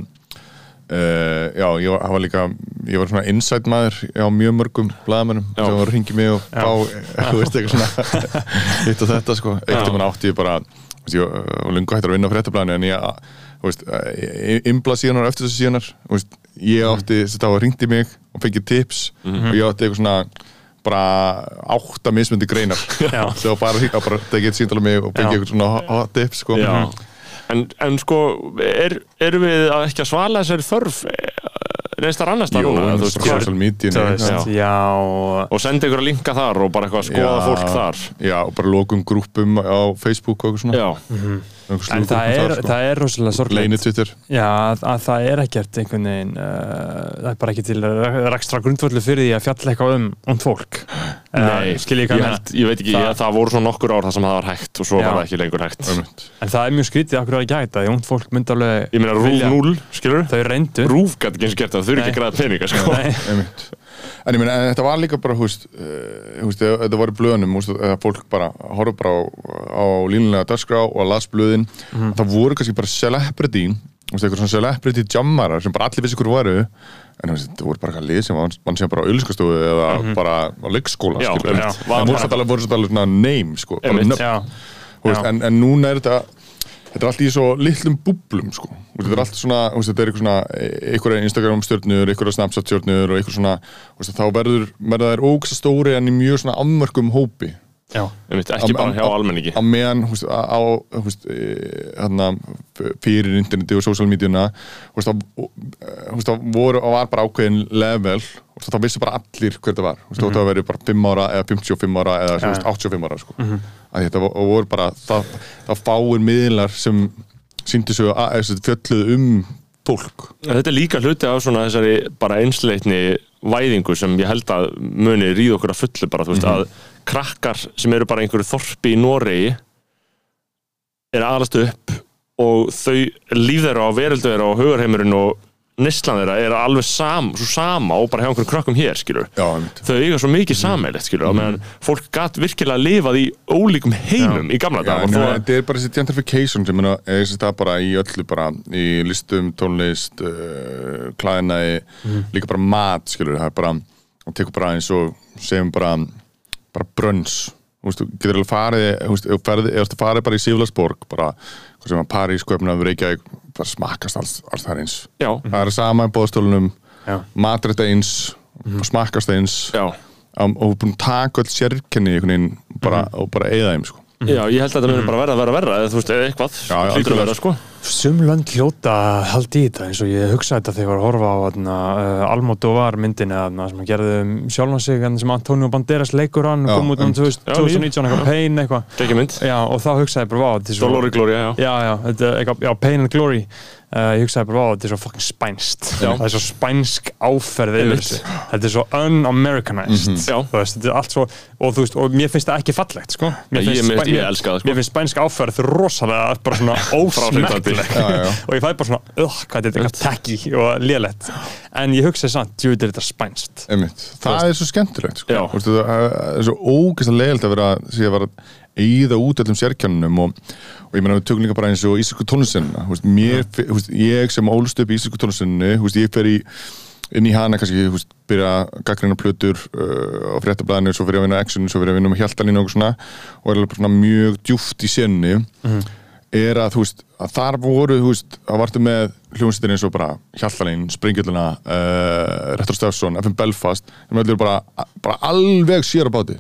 uh, Já, ég var, var líka Ég var svona inside maður á mjög mörgum blaðamennum Já. sem var að ringi mig og fá Þú veist eitthvað svona Hitt og þetta sko. Eitt um hann átti ég bara veist, Ég var lungu hættur að vinna á fréttablaðinu En ég, imbla síðanar Eftir þessu síðanar þú veist, Ég átti, þess að það ringdi mig og fengið tips Og ég átti eitthvað svona bara átta mismundi greinar. Var bara, að bara tekið eitt síndala mig og fengið eitthvað svona hot- hot tips sko. Já. En, en sko, er, erum við að ekki að svala þessari þörf neins þar annars þar Jú, núna? veist, social media já, og senda ykkur að linka þar og bara eitthvað að skoða fólk þar. Já, og bara lokum grúpum á Facebook og eitthvað svona. Já, en það er, sko. það er rosalega Twitter Já, að, að það er ekkert einhvern veginn uh, það er bara ekki til rekstra grundvöldu fyrir því að fjalla eitthvað um und fólk nei, skil ég ég, held, ég veit ekki, Það- það, það voru svona nokkur ár þar sem það var hægt og svo Já. var það ekki lengur hægt. En það er mjög skrítið okkur að ekki hægt því und fólk myndi alveg Ég meina, Rúf vilja- 0, skilur? þau reyndu Rúf gæti ekki eins gert það, þau eru ekki að græða peninga, sko. Nei. En ég meina, þetta var líka bara, hú veist, uh, ef þetta var í blöðunum, að fólk bara horfa bara á, á línulega dagskrá og að las blöðin, Mhm. það voru kannski bara celebrity, eitthvað svona celebrity jammarar sem bara allir vissi hverju varu, en það voru bara eitthvað lið sem var, mann sem bara á auðlýskastofu eða bara á leikskóla. Já, skilur. einmitt. En voru samt alveg, alveg name, sko, já, Já. en, en núna er þetta þetta er allt í svo litlum búblum sko. Þetta er allt svona, þetta er eitthvað svona einhverja Instagram stjórnur, einhverja Snapchat stjórnur og eitthvað svona, þá verður verða þær ógsta stóri en í mjög svona afmörkum hópi já, Einmitt, ekki bara hjá almenningi. á meðan, á, e, hérna, fyrir interneti og social voru, þá var bara ákveðin level og þá vissi bara allir hver þetta var þú veist, þá verið bara 5 ára eða 55 ára eða veist, 85 ára sko. mm -hmm. þetta vo- voru bara það, það fáir miðlar sem sýndu svo fjölluð um fólk En Þetta er líka hluti af svona þessari bara einsleitni væðingu sem ég held að muni ríða okkur að fullu bara, þú veist, að krakkar sem eru bara einhverju þorpi í Noregi er aðalast upp og þau líf þeirra á veröldu þeirra og hugarheimurinn og neyslan þeirra er alveg sam, svo sama og bara hjá einhverjum krökkum hér, skilur Já, þau eiga svo mikið sammeilegt, skilur mm. meðan fólk gatt virkilega lifað í ólíkum heimum í gamla Já, dag en og þó að þetta er bara þessi gentrification sem er að þessi það bara í öllu bara í listum, tónlist uh, klæðinæði, líka bara mat skilur, það er bara og tekur bara eins og segjum bara bara brönns, þú þú getur alveg farið þú þú þú farið bara í Sýflasborg, bara, hvað sem að París Köpnaf, Reykjavík, bara smakkast alls, alls það er eins, já, það er sama í bóðstólunum, matrætt eins smakkast eins. Já, um, og búin að taka öll sérkenni bara, og bara eigða þeim sko. Já, ég held að þetta muni bara verða að vera verra eða þú veist, eða eitthvað, hlýtur að vera, sko. Sum lönd hljóta haldi í þetta eins og ég hugsaði þetta þegar ég var að horfa á uh, Almodovar myndina þarna, sem að gerði um sjálfan sig þarna sem Antonio Banderas leikur hann kom út um einmitt. 2000 Já, 2019 eitthvað Pain eitthvað. Og þá hugsaði ég bara vá svo- Dolori Gloria, já. Já, Pain and Glory uh, ég hugsaði bara, þetta er svo fucking spænst. Já. það er svo spænsk áferð þetta er svo un-Americanized. Þú veist, þetta er allt svo og veist, og mér finnst það ekki fallegt, sko. Mér Ég- finnst, spæn- ég elska það, sko. mér finnst spænsk áferð rosalega bara svona ósmekkleg Já, já, já. og ég fæ bara svona, uh, hvað þetta er eitthvað tacky og lélegt. En ég hugsaði samt, er þetta spænst. Einmitt. það er svo skemmtilegt sko. Það er svo ógeðslega leiðilt að vera sé að vera eigða út öllum sérkjannunum og, og ég meina við tökum líka bara eins og þú veist, ég sem ólst upp í þú veist, ég fer í inn í hana kannski, veist, byrja að gaggrina plötur uh, á fréttablaðinu, svo fyrir að vinna action, svo fyrir að vinna með hjaltalínu og svona og er alveg mjög djúft í senni er að þú veist að þar voru, þú veist, að vartu með hljómsveitir eins og bara Hjaltalín, Springjölduna uh, Retro Steffsson, FM Belfast sem allir bara, bara alveg sér á báti.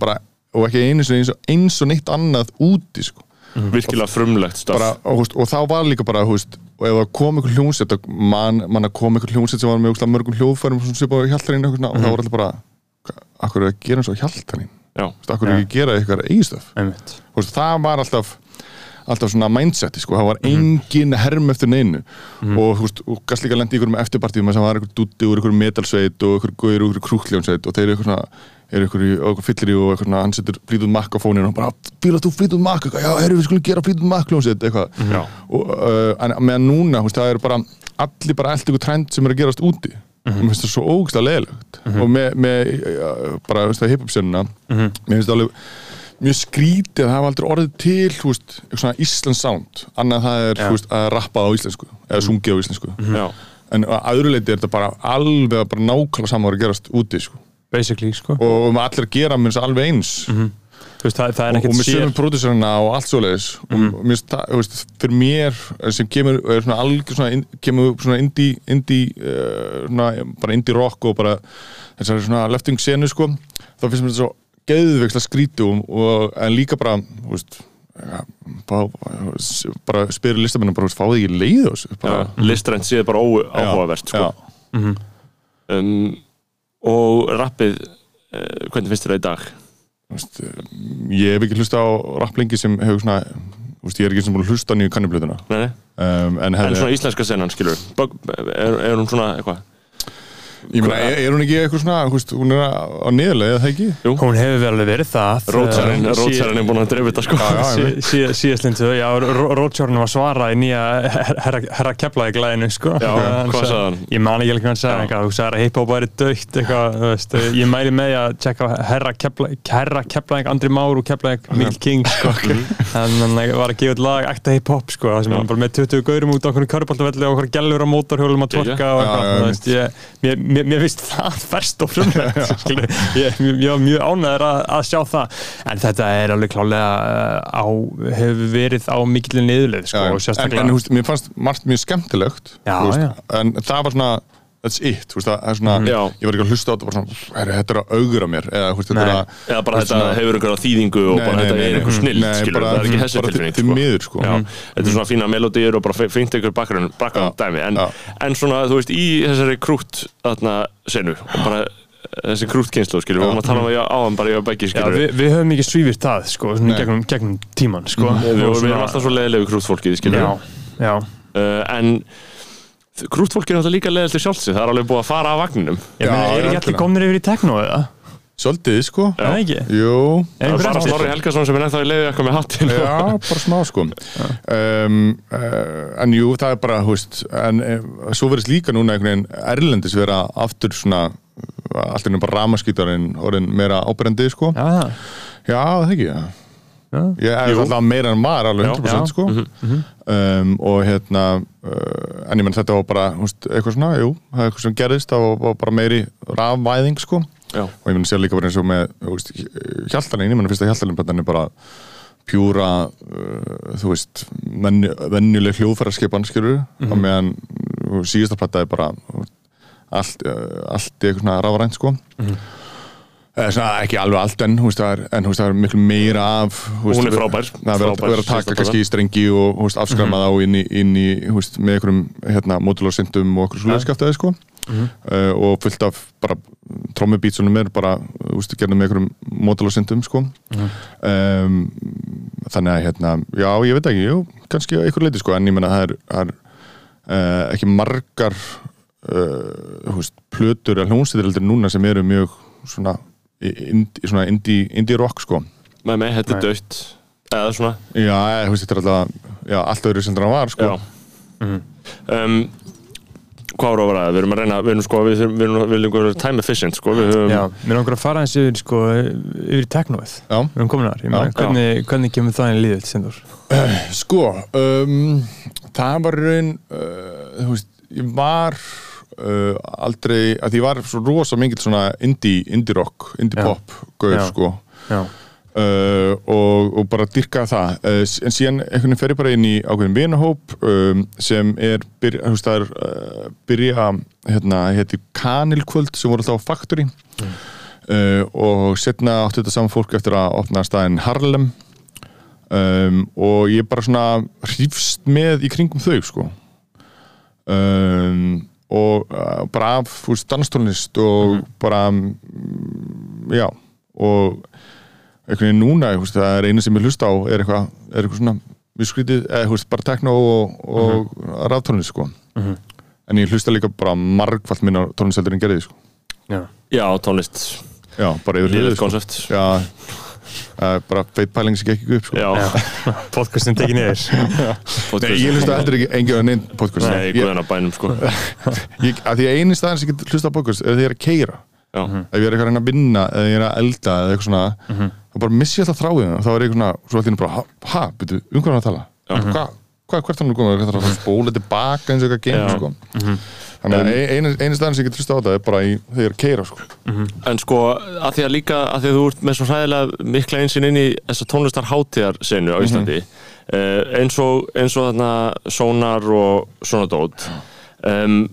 Bara, og ekki eins og, eins og neitt annað úti sko. Virkilega frumlegt bara, og, veist, og þá var líka bara veist, og ef það kom einhver hljómsveit og man, kom einhver hljómsveit sem var með ógeðslega mörgum hljóðfærum sem svipa á Hjaltalín og, og þá var allir bara akkur er að gera eins og Hjaltalín Já, akkur er ekki að gera eitthvað eigistöf það var alltaf alltaf svona mindseti sko, það var engin herm eftir neinu. Og þú veist, og gæst líka lendi í einhverjum eftirpartíum sem var einhver dutti úr einhverjum metalsveit og einhver guður úr einhverjum krúkljónsveit og þeir eru eitthvað svona er einhver í fyllir í og eitthvað hann setur flýtut makk á fóninu og bara fýlar þú flýtut makk já, herru, við skulum gera flýtut makk hljónsveit eitthvað. Já. og uh, en meðan núna, veist, það er bara allir bara allt ykkur trend sem er að gerast úti. Og mér finnst það svo ógæslega leðilegt og með, með uh, bara, þú veist, það hip-hop senuna mér finnst það alveg mjög skrítið að það hafa aldrei orðið til þú veist, eitthvað svona Íslands sound annað það er, þú veist, að rappa á íslensku eða sungið á íslensku. En að öðru leiti er þetta bara alveg bara nákvæmlega saman að gerast úti sko. Basically sko. Og með allir að gera mér alveg eins. Þú veist, það, það er og, og með sömum pródúsöruna og allt svoleiðis. Og mér finnst það, þú veist, fyrir mér sem kemur, er svona algjör svona in- kemur svona indie, indie uh, svona, bara indie rock og bara þessari svona lefting senu sko þá finnst mér þetta svo geðvegsla skrítu og, og en líka bara, þú veist ja, bara, bara spyrir listamennin bara, fáðu ekki leið þessu? Bara, listrænt séð bara óáhugavert sko. já, um, og rappið uh, hvernig finnst þér það í dag? þú veist, ég hef ekki hlusta á rapplengi sem hefur svona þú veist, ég er ekki sem búin að hlusta á nýju nei. um, en, En svona íslenska senan, skilur er, er hún svona eitthvað? Ég meina, er, er hún ekki eitthvað svona veist, hún er á, niðurlega, eða það ekki? Hún hefur vel alveg verið það. Sí- er búin að drefa þetta sko. Já, já, sí- sí- síðastlindu, já, Rótsjórn var svara í nýja herra, keflaði glæðinu, sko. Já, hvað sagði hann? Ég man ekki alveg hvað hann sagði, eitthvað, þú sagði að hip-hop væri dögt, eitthvað, þú veist, ég mæli með að tjekka herra keflaði, Andri Már og keflaði, Mikl King, sko. En hann var að gefa út lag, ekta hip-hop, sko, það sem hann bara með 20 gaurum út á okkur körpaltavelli og okkur gellur á mótorhjólum að tvorka og eitthvað, þú veist, ég, mér, mér, finnst það verst og frumlegt, ég, ég, var mjög ánæður að, að sjá það, en þetta er alveg klálega á, hefur verið á mikilin niðurleið, sko, en, en þú veist, mér fannst margt mjög skemmtilegt Já, veist, já. en það var svona that's it, þú veist, það er svona Já. ég var ekki að hlusta á þetta bara svona, herri, þetta er að augra mér? Eða, þú veist, þetta er að Eða bara þetta svona- hefur einhverja þýðingu og Nei, bara nei, þetta nei, er einhver snill, skilur bara- það er ekki þessi bara tilfinning sko. Já, Mhm. Þetta er svona fína melodíur og bara fe- fínt einhver bakgrunn, bakgrunn Já, dæmi en, já. en svona, þú veist, í þessari krút þarna senu og bara þessi krút kynslu, skilur, við vorum að tala um að áðan bara ég og Beggi, Já, skilur við, við höfum ekki svífist það, sko, í gegnum, gegnum tíman, sko. Við, Og við svona- erum alltaf svo leiðilegu krútfólkið, skilur Já, já. Uh, en krútfólkið er alltaf líka leiðilt sjálfsig, það er alveg búið að fara af vagninum Ég meina, Já, er ekki allir komnir yfir í tekno eða? svolítið, sko Er það ekki? jú, Það er bara? Snorri Helgason sem er ennþá í leiði eitthvað með hattin já, bara smá, sko um, uh, en jú, það er bara, veist en uh, svo verðist líka núna einhvern veginn erlendis vera aftur svona allt er bara ramaskítarinn orðin meira ábrendi, sko Já, Já, það ekki, já. Ég er alltaf meira en var, alveg Já. 100% Já. sko. um, og hérna uh, en ég menn þetta var bara húst, eitthvað svona, jú, það er eitthvað sem gerðist það var, var bara meiri rafvæðing sko. Já. og ég menn sér líka bara eins og með hjaltalinn, ég menn fyrst að hjaltalinn er bara pjúra uh, þú veist, venju, venjuleg hljóðfæraskipan skilur, mm og meðan síðasta platta er bara allt, uh, allt eitthvað svona rafrænt sko eða svona ekki alveg allt en, en húst, það er miklu meira af Hún er frábær. það er Frábær að að taka kannski í strengi og húst, afskræma þá inn í, inn í húst, með einhverjum hérna, módulórsindum og okkur svoleiðskaftaði sko. uh, og fullt af bara trommubítsunum er bara gerðum með einhverjum módulórsindum sko. um, þannig að hérna, já ég veit ekki jú, kannski einhver leiti sko, en ég menna það er, er uh, ekki margar uh, húst, plötur eða hljónstættir núna sem eru mjög svona, indie, svona indie, indie rock sko með mig, þetta er Nei. dött eða svona, Já, þú veist, þetta er alltaf já, allt öðru sem það var, sko. já um, hvað ára að vera það? Við erum að reyna, við erum sko, við, við erum, við erum við erum time efficient sko, við höfum Já, mér langar að fara eins yfir, sko, yfir í teknoið Já. Við erum komin þar, ég meina, hvernig, hvernig kemur það inn í líðið, Sindur? Sko, um, það var raun, uh, þú veist, ég var uh, aldrei, að ég var svo rosa mingil svona indie, indie rock, indie Já. pop, gaur, Já. sko. Já, Uh, og, og bara dyrka það uh, en síðan einhvern veginn fer ég bara inn í ákveðin vinahóp um, sem er það er uh, byrja hérna, hétti Kanilkvöld sem voru alltaf á Factory uh, og setna áttu þetta saman fólk eftir að opna staðin Harlem um, og ég bara svona hrífst með í kringum þau sko um, og uh, bara af danstónlist og bara mm, já og einhvern veginn núna, veist, það er einu sem ég hlusta á er eitthvað, eitthvað svona mjög skrítið, eða veist, bara tekno og, og mm raftónlist sko. En ég hlusta líka bara margfalt minna tónlisteldur en gerði sko. Já. Já, tónlist, já, bara yfir höfuð, sko. já, það er bara feit pæling sem gekk ekki upp sko. Já, Podcastin tekið niður. Nei, ég hlusta heldur ekki engið á neinn podcast. Nei, ég, guðan á bænum sko. Ég, að því að eini staðan sem ég get hlusta á podcast er þegar ég er að keira Já, ef ég er eitthvað að reyna að vinna eða ég er að elda eða eitthvað svona þá bara missi ég alltaf þráðinu þá er ég svona, svo allir bara, ha, byrju, um hvað er hann að tala? Hvað, hvað, hvert hann er er það að spóla tilbaka eins og eitthvað game Já. sko. Þannig að ein- eini, eini staðan sem ég get hlusta á þetta er bara í, þegar keira sko. En sko, að því að líka að því að þú ert með svo hræðilega mikla einsinn inn í þessa tónlistar hátíðarsenu á Íslandi uh, eins og, eins og þarna Sonar og svona dót um,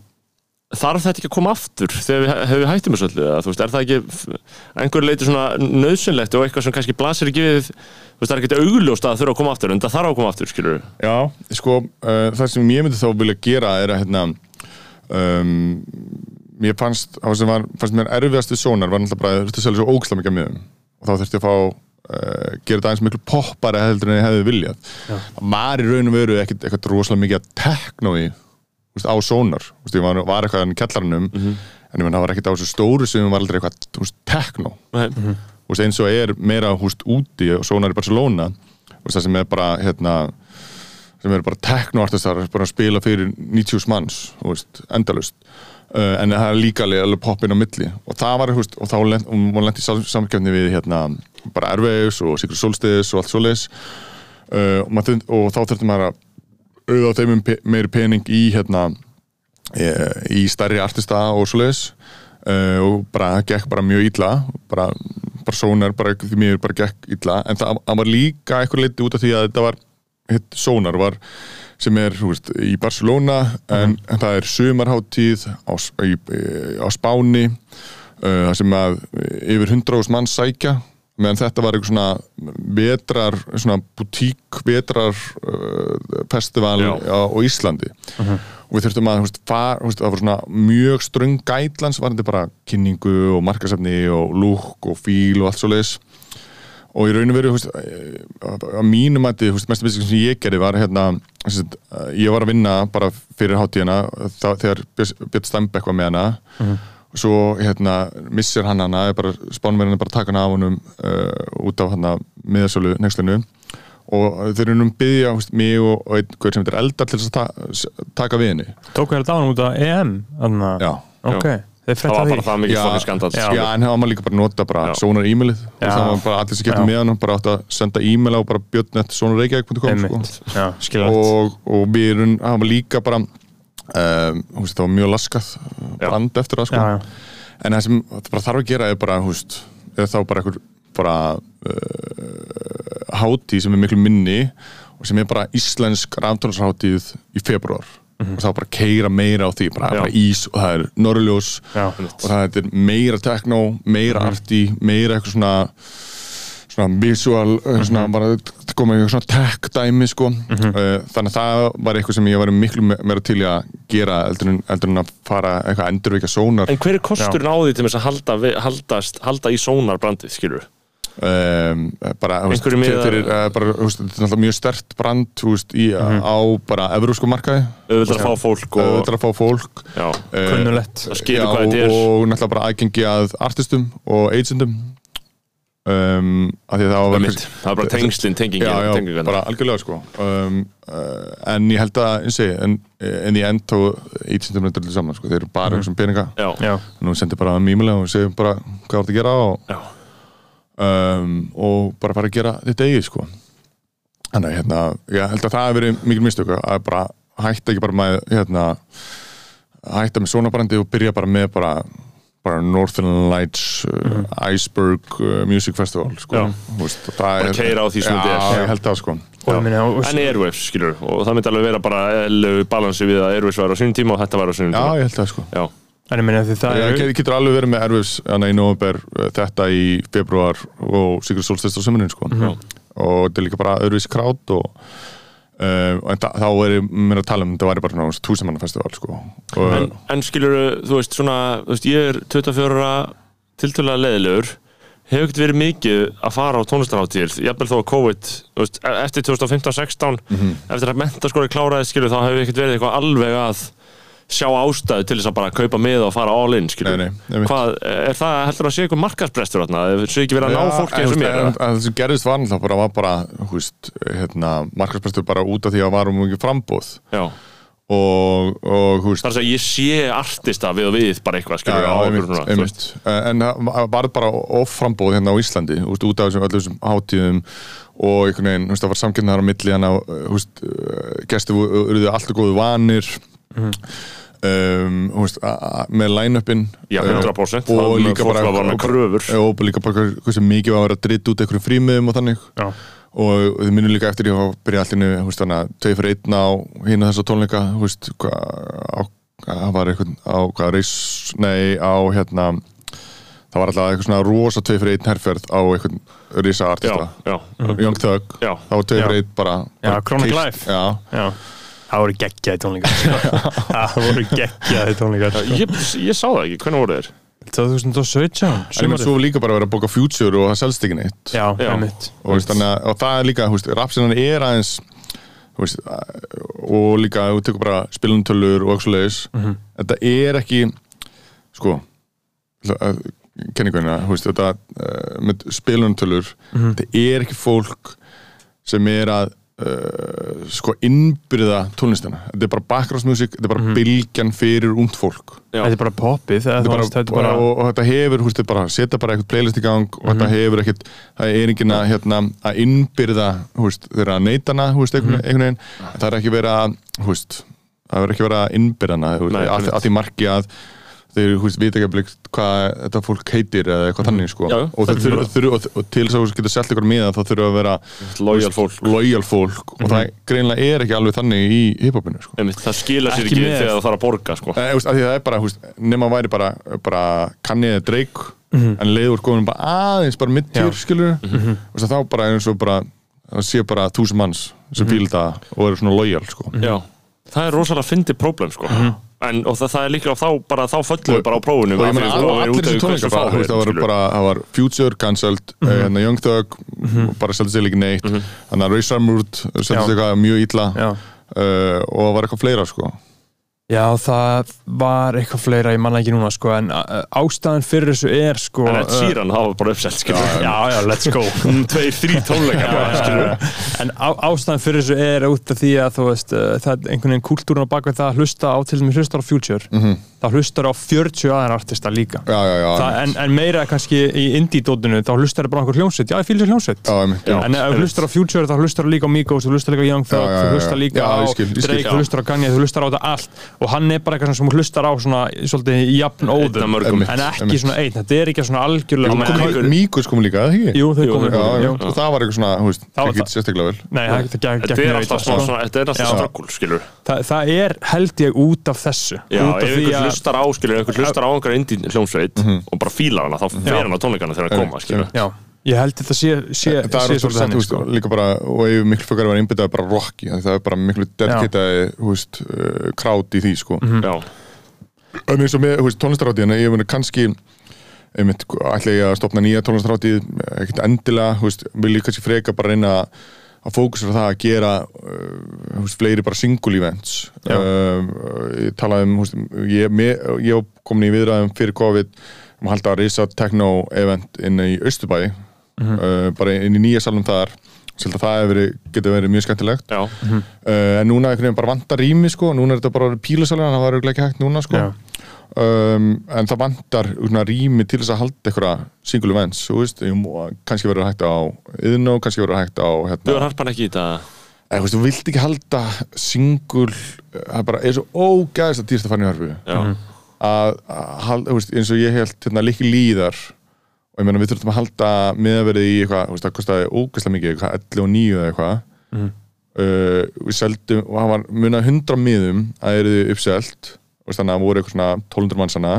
þarf þetta ekki að koma aftur þegar við við hættum þessu öllu eða, þú veist, er það ekki f- einhver leiti svona nöðsynlegt og eitthvað sem kannski blasir ekki við þú veist, það er ekki augljóst að það þurfa að koma aftur en það þarf að koma aftur, skilur Já, sko, uh, það sem ég myndi þá vilja gera er að hérna um, mér fannst það sem var, fannst mér erfiðast við sónar var náttúrulega bara að þurfti að selja svo ógislega mikið af miðum. Og þá þurfti ég að fá uh, gera þetta aðeins miklu poppari heldur en ég hefði viljað. Það var í raun og veru ekkert eitthvað rosalega mikið að tekno í þú veist, á sónar, þú veist, ég var, var eitthvað í kjallarnum en ég menn það var ekkert á þessu stóru sem var aldrei eitthvað, þú veist, tekno. Þú veist, eins og er meira húst úti og sónar í Barcelona þú veist, það sem er bara hérna, sem eru bara teknoartistar bara að spila fyrir 90 manns veist, endalust uh, en það er líka alveg poppin á milli. Og það var, veist, og þá lent, og hún lent í sam- samkeppni við hérna, bara Airwaves og Sigurd Solstis og allt svoleiðis. Uh, og, maður og þá þurfti maður að auða þeim um meiri pening í hérna í, í stærri artista og svoleiðis. Uh, og bara það gekk bara mjög illa. Bara, bara sónar bara því mér bara gekk illa. En það, það var líka eitthvað leiti út af því að þetta var hitt sónar var sem er veist, í Barcelona en, en það er sumarháttíð á, í, á Spáni uh, sem að yfir 100.000 mann sækja meðan þetta var eitthvað svona vetrar, svona butík vetrar uh, festival á, á Íslandi. Og við þurftum að veist, far, veist, það var svona mjög ströng gætlans varandi bara kynningu og markasefni og lúk og fíl og allt svo leis og í raun og veru eh, að mínum að þið mest að sem ég gerði var hérna eh, ég var að vinna bara fyrir hátíðina þá- þegar Björn Stembekk var með hana. Og svo hérna missir hann hana, er bara spánverðin bara að taka hana af honum uh, út af hana miðasölu nexlinu. Og þeir eru um byggja mig og, og einn hver sem heitir Eldar til að ta taka við henni. Tóku þér dánu út á EM Þannig að Já. Ok, þeir það var bara það mikið fokkin skandal Já. Já, en það var maður líka bara að nota bara Já. Sónar e-mailið og það var bara allir sem getur með hann bara átt að senda e-mail á bara björnett.sonarreykjavík.com sko. Og, og við erum, það var líka bara um, húst, það var mjög laskað Já. brand eftir það sko. Já, já. en það sem það bara þarf að gera er bara húst, er þá bara einhver bara uh, hátíð sem er miklu minni og sem er bara íslensk raftónashátíð í februar og þá bara keira meira á því bara, bara ís og það er norrljós og það er meira techno, meira arti meira eitthvað svona svona visual, mm svona bara komið eitthvað svona tech dæmi sko. Uh, þannig að það var eitthvað sem ég var miklu me- meira til að gera eldur en, eldur en að fara eitthvað endurvika sónar. En hver er kosturinn á því til þess að halda, haldast, halda í sónarbrandið, skilur um, bara, þú veist, fyrir, uh, bara, þú veist, þetta er náttúrulega mjög stert brand þú veist, í, á bara evrósku markaði. Auðvitað að fá fólk og auðvitað að fá fólk. Já, eh, Kunnulegt já, og náttúrulega bara aðgengi að artistum og agentum. Um, að því að það var það er bara tengslinn, tengingin. bara algjörlega sko. Um, uh, en ég held að eins og ég, en, en í end þá agentum er þetta saman sko, þeir eru bara mm. peninga. Já, Já, nú sendir bara mýmulega og segjum bara hvað það að gera og, já, um, og bara fara að gera þetta eigið sko. Þannig að hérna, ég held að það hefur verið mikil mistöku að bara hætta ekki bara með hérna, hætta með svona brandi og byrja bara með bara bara Northern Lights uh, Iceberg uh, Music Festival sko. Já. Það Bara er- keyra á því sem Já, þetta er. ég held það sko. Og ég minna og- en Airwaves, skilur og það myndi alveg vera bara balansi við að Airwaves var á sínum tíma og þetta var á sínum Já, tíma. ég held það sko. Já, En ég minna því það Það er getur alveg verið með erfis í november, uh, þetta í februar og Sigur Solstest á sömurinn sko. og þetta er líka bara öðruvísi krát og uh, en þá er ég mér að tala um þetta væri bara svona túsamannafestival sko. og en, en skilur þú veist svona, þú veist, ég er 24 ára tiltölulega leiðilegur hefur ekkert verið mikið að fara á tónlistarháttíðir jafnvel þó að COVID, þú veist, e- eftir 2015-16 eftir að mentaskóri kláraði skilur þá hefur ekkert verið eitthvað alveg að sjá ástæðu til þess að bara kaupa með og fara all in Nei, nei, hvað, er það heldur að sé eitthvað markaðsbrestur þarna, sé ekki verið að ná fólki eins og mér það sem gerðist var náttúrulega bara, var bara hérna, markarsprestur bara út af því að varum mikið frambóð Já, og, og það er að segja, ég sé artista við og við bara eitthvað skilur á okkur einmitt, einmitt. en það var bara offrambóð hérna á Íslandi út af þessum öllum þessum hátíðum og einhvern veginn, það var samkynnar á milli húst, gestu urðu alltaf góðu vanir Mhm. um, húst, a- a- með line-upin Já, uh, 100% og Það- líka bara og líka bara hversu mikið var að vera dritt út einhverjum frímiðum og þannig. Já. og þið minnum líka eftir ég að byrja allir að tvei fyrir einn á hína þessa tónleika húst hvað á- það var eitthvað á hvað reis, nei á hérna það var alltaf eitthvað svona rosa tvei fyrir einn herrferð á eitthvað Já, artista já, Young Thug, já. það var tvei fyrir einn bara Já, bara Chronic Life. já, Já, það voru geggjaði tónleikar sko. Það voru geggjaði tónleikar sko. Ég, ég sá það ekki, hvernig voru þeir? 2017 en svo líka bara að vera að bóka Future og það selst ekki neitt Já, Já. einmitt og, veist, þannig, að- og það er líka, húst, rapsinan er aðeins húst, og líka þú tekur bara spilunutölur og svo leiðis Mhm. þetta er ekki sko kenninguna, húst, þetta uh, með spilunutölur Mhm. þetta er ekki fólk sem er að uh, sko innbyrða tónlistina. Þetta er bara backgroundsmusik, þetta er bara bylgjan fyrir ungt fólk. Já. Þetta er bara poppið Þetta er bara, Þetta er bara og, og þetta hefur, húst, þetta er bara setja bara eitthvað playlist í gang og þetta hefur ekkert, það er enginn að hérna, að innbyrða, húst, þeirra neitana, húst, einhvern einhvern veginn. En það er ekki verið að, húst það er ekki verið að innbyrðana að því marki að þeir, vita ekki að blik hvað þetta fólk heitir eða eitthvað þannig, sko. Já, og, þurfa, þurfa, og, og til þess að þú getur selt ykkur miða þá þurfa að vera Loyal fólk. loyal fólk. Og það greinlega er ekki alveg þannig í hiphopinu, sko. Það skila sér Ekki ekki, þegar það þarf að borga sko. Nei, veist, því það er bara, nema væri bara, bara kannið dreik en leiður góðum bara aðeins bara mitt-týr, Já. skilur veist, þá bara bara það sé bara þúsund manns sem fíl það og eru svona lojal sko. Já, það er rosalega fyndið próblem sko. en, og það, það er líka þá, bara, þá föllum við bara á prófunum og ég meina allir bara, fáir, veist, það var Future cancelled, mm -hmm. Young Thug bara seldi sig líka neitt þannig að Ray Summerwood seldi sig mjög Já. uh, og það var eitthvað fleira sko. Já, það var eitthvað fleira, ég manna ekki núna sko, en uh, ástæðan fyrir þessu er sko, en Sheeran, það var bara uppselt skilur. Já, já, let's go tveir, þrý tónleikar bara, skilurðu. En á, ástæðan fyrir þessu er út af því að þú veist, uh, það er einhvern veginn kúltúrun á bakveg það að hlusta á, til dæmis hlustar á Future þá hlustar á 40 aðeins artista líka. Já, já, já, það, en, en meira kannski í indie-dótinu þá hlustar það bara á einhver hljómsveit, já ég fýl þessu hljómsveit. En ef þú hlustar á Future þá hlustar þú líka á Migos, þú hlustar líka á Young Thug, þú hlustar líka Já, á. Drake, þú hlustar á Kanye, þú hlustar á þetta allt. Og hann er bara eitthvað sem hlustar á svona, svolítið í jafn óðum. en ekki svona einn, þetta er ekki svona algjörlega með- kom- líka, eða ekki? Jú, þau komið það var eitthvað svona, Það var það. það sko. það hlustar á, skilur, ykkur hlustar á einhverja indie hljómsveit og bara fílar hana, þá fer hann á tónleikana þegar hann koma, skilur já, ég held þetta sé, sé, það er sé svolítið þannig veist, sko. líka bara og ef miklu fjögar var einbyttaði bara því það er bara miklu dedikitaði þú veist, uh, krát í því sko. Já, en eins og með þú veist, tónlistaráttíðina ég muni kannski einmitt, ætla ég að stopna nýja tónlistaráttíð ekkert endilega, þú veist, vil ég kannski freka bara reyna að fókusra það að gera uh, veist, fleiri bara single events. Um, ég talaði um veist, ég, með, ég komin í viðræðum fyrir COVID um að halda að risa techno event inn í Östubæ uh, bara inn í nýja salum þar. Að það verið, getur verið mjög skemmtilegt. Já, uh, en núna einhvern veginn bara vantar rými sko, núna er þetta bara pílusalega það var auðvitað ekki hægt núna sko. Já. Um, en það vantar svona, rými til þess að halda einhverja single events þú veist, kannski verður hægt á yðnó, kannski verður hægt á Björn hérna, Harpan ekki í þetta? Eða, þú veist, þú vilt ekki halda single, það er bara er svo ógæðist að dýrst að fara í þú veist, eins og ég held hérna, líki líðar og ég meina við þurfum að halda miðaverið í eitthvað, þú veist, það kostaði ógæslega mikið, eitthvað 11 og 9 eða eitthvað. Uh, við seldum og það var munað 100 miðum að eru þið uppselt veist, þannig að voru eitthvað svona 1200 mannsana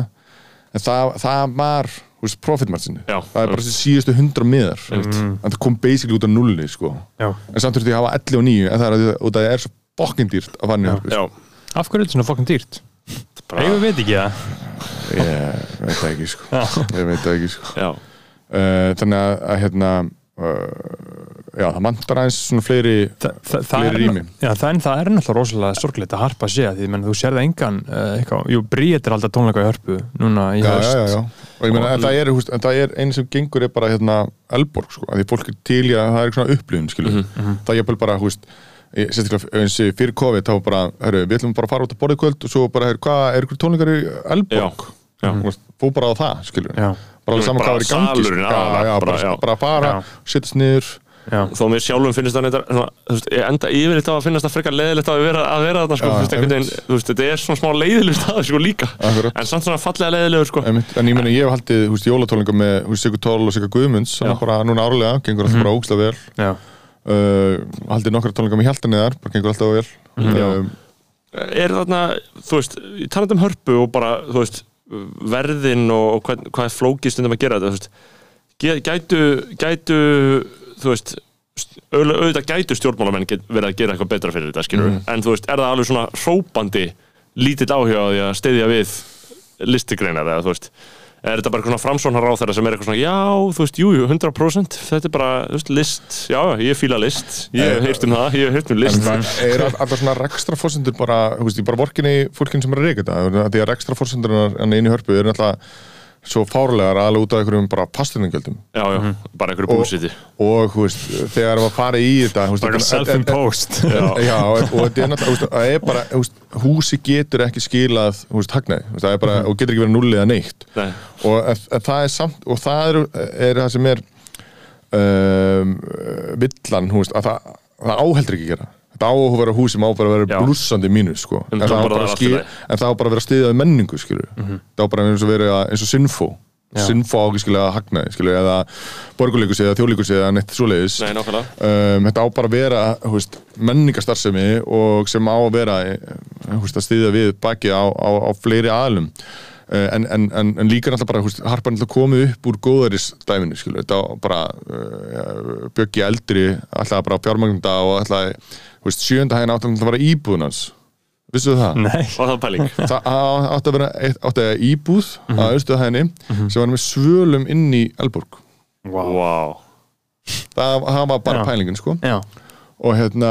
en það, það var þú veist, profitmargin Já. það er bara þessi síðustu 100 miðar en það kom basically út af nulli sko. Já. en samt þurfti ég að hafa 11 og 9 en það er að því að- út af því að það er svo bokkin dýrt að fara niður sko. já, af hverju er þetta svona fokkin dýrt? við veit ekki það ég veit það ekki sko. ég veit það ekki sko. já uh, þannig að, að hérna já, það vantar aðeins svona fleiri Þa, það, það, fleiri rými já, það, en það er náttúrulega rosalega sorglegt að harpa sé því menn, þú sérði engan uh, eitthvað, jú, Bríet er alltaf tónleika í hörpu núna í já, höst já, já, já. og ég meina, en það er, en það er einu sem gengur er bara hérna Elborg, sko, að því fólk er til í að það er svona upplifun, skilur það er bara, húst sérstaklega eins og fyrir COVID, þá bara, herru, við ætlum bara að fara út að borða kvöld og svo bara, herru, hvað, er ykkur tónleikar í Elborg? Já, veist, fó bara á það, skilur Já. Bara saman Bara hvað er í gangi salurinn, sko. já, aðalega, já, bara, bara, já. bara fara, Já. sittast niður Já. þó mér sjálfum finnst það enda yfirleitt á að finnast það frekar leiðilegt að vera, að vera þarna sko, Já, einhvern veginn, veist, þetta er svona smá leiðilegt stað sko líka, Akkurat. en samt svona fallega leiðilegur sko Einmitt. en ég meina, ég hef haldið, jólatólinga með Sigur Tól og Sigur Guðmunds Já. bara núna árlega, gengur alltaf bara ógslag vel Já. uh, haldið nokkra tólinga með Hjaltaniðar, bara gengur alltaf vel Já. um, er þarna, þú veist, ég talandi um hörpu og bara, þú veist, verðin og, hvað, hvað er flókið stundum að gera þetta, gætu, gætu, þú veist, st- auðvitað gætu stjórnmálamenn verið að gera eitthvað betra fyrir þetta, Mhm. en þú veist, er það alveg svona hrópandi lítill áhuga á því að steyðja við listigreinar eða, þú veist, er þetta bara eitthvað svona framsóknar á þeirra sem er eitthvað svona, já, þú veist, jú, jú, 100% þetta er bara, þú veist, list, já, ég fíla list. Ég hef heyrt um það, ég hef heyrt um en list það er all- alltaf svona rekstra fórsendur bara, þú veist, ég bara vorkinni fólkinn sem er að reyka þetta, því að rekstra fórsendur inn í hörpu er alltaf svo fárlegar alveg út af einhverjum bara pastuningjöldum já, já, bara einhverju Og- búsiti og, þú veist, þegar maður fara í þetta Bara self-imposed. Já, og og þetta er er bara, húsi getur ekki skilað, hagnaði, er bara, og getur ekki verið null eða neitt. Nei. og en, en það er samt, og það er, er það sem er um, villan, að það, það áheldur ekki að gera. Þetta á að vera hús sem á bara að vera Já. blússandi mínus, sko. Um En það, á bara bara það að skil, en það á bara að vera stiðað menningu, skilur. Það á bara eins og vera eins og Sinfo. Já. Sinfo á ekki skilja hagnaði, skilja, eða borguleikus eða þjóðleikus eða neitt svoleiðis Nei, um, þetta á bara að vera þú veist, menningarstarfsemi og sem á að vera eh, veist, að styðja við baki á, á, á fleiri aðlum uh, en, en, en, en líka náttúrulega bara þú veist, harpa náttúrulega komið upp úr góðaris dæminu skilu, þetta á bara uh, bjöggi eldri alltaf bara fjármagnunda og alltaf þú veist, sjönda hægina átti að vera íbúðunans vissuðu það? Nei Var það pæling? það á- átti að vera eitt- átti að íbúð Mhm. á austuðu hægini sem var með svölum inn í Elborg wow. Wow það, það var bara Já. pælingin sko Já og hérna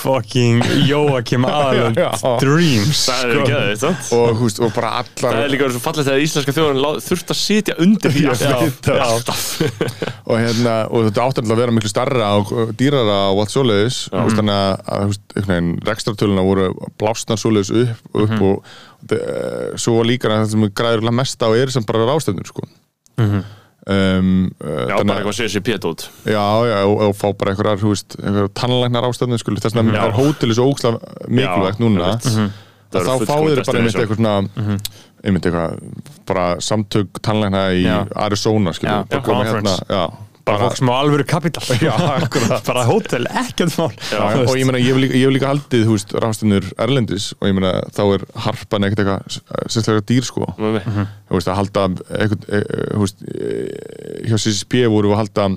Fucking Joakim já. Dreams Það er ekki aðeins, og, og bara allar Það er líka svo fallegt þegar íslenska þjóðan þurft að sitja undir því og, hérna, og þetta alltaf að vera miklu starra og dýrara og allt svoleiðis. Að, að rekstratöluna voru blásnar svoleiðis upp, upp Mhm. og, og e, svo líka það sem græður mest á er sem bara rástefnur sko. Um, Já, bara eitthvað CCP tótt. já, já, og, og fá bara einhverjar, þú veist, einhverjar tannlæknar ástefnur sko, þess vegna Já. er hóteli svo ókslega mikilvægt núna. að Það þá fáið þið bara einmitt eitthvað svona einmitt eitthvað bara samtök tannlækna í Já. Arizona skilur, bara koma hérna já, Bara fólk sem á alvöru kapital Já. Bara hótel, ekkert mál Já, og ég meina, ég hef líka, ég hef líka haldið, þú veist, ráðstennur Erlendis og ég meina, þá er harpan ekkert eitthvað sérstaklega dýr, sko. Mig. Þú veist, að halda eitthvað, e, e, þú veist, e, hjá CCP voru við að halda,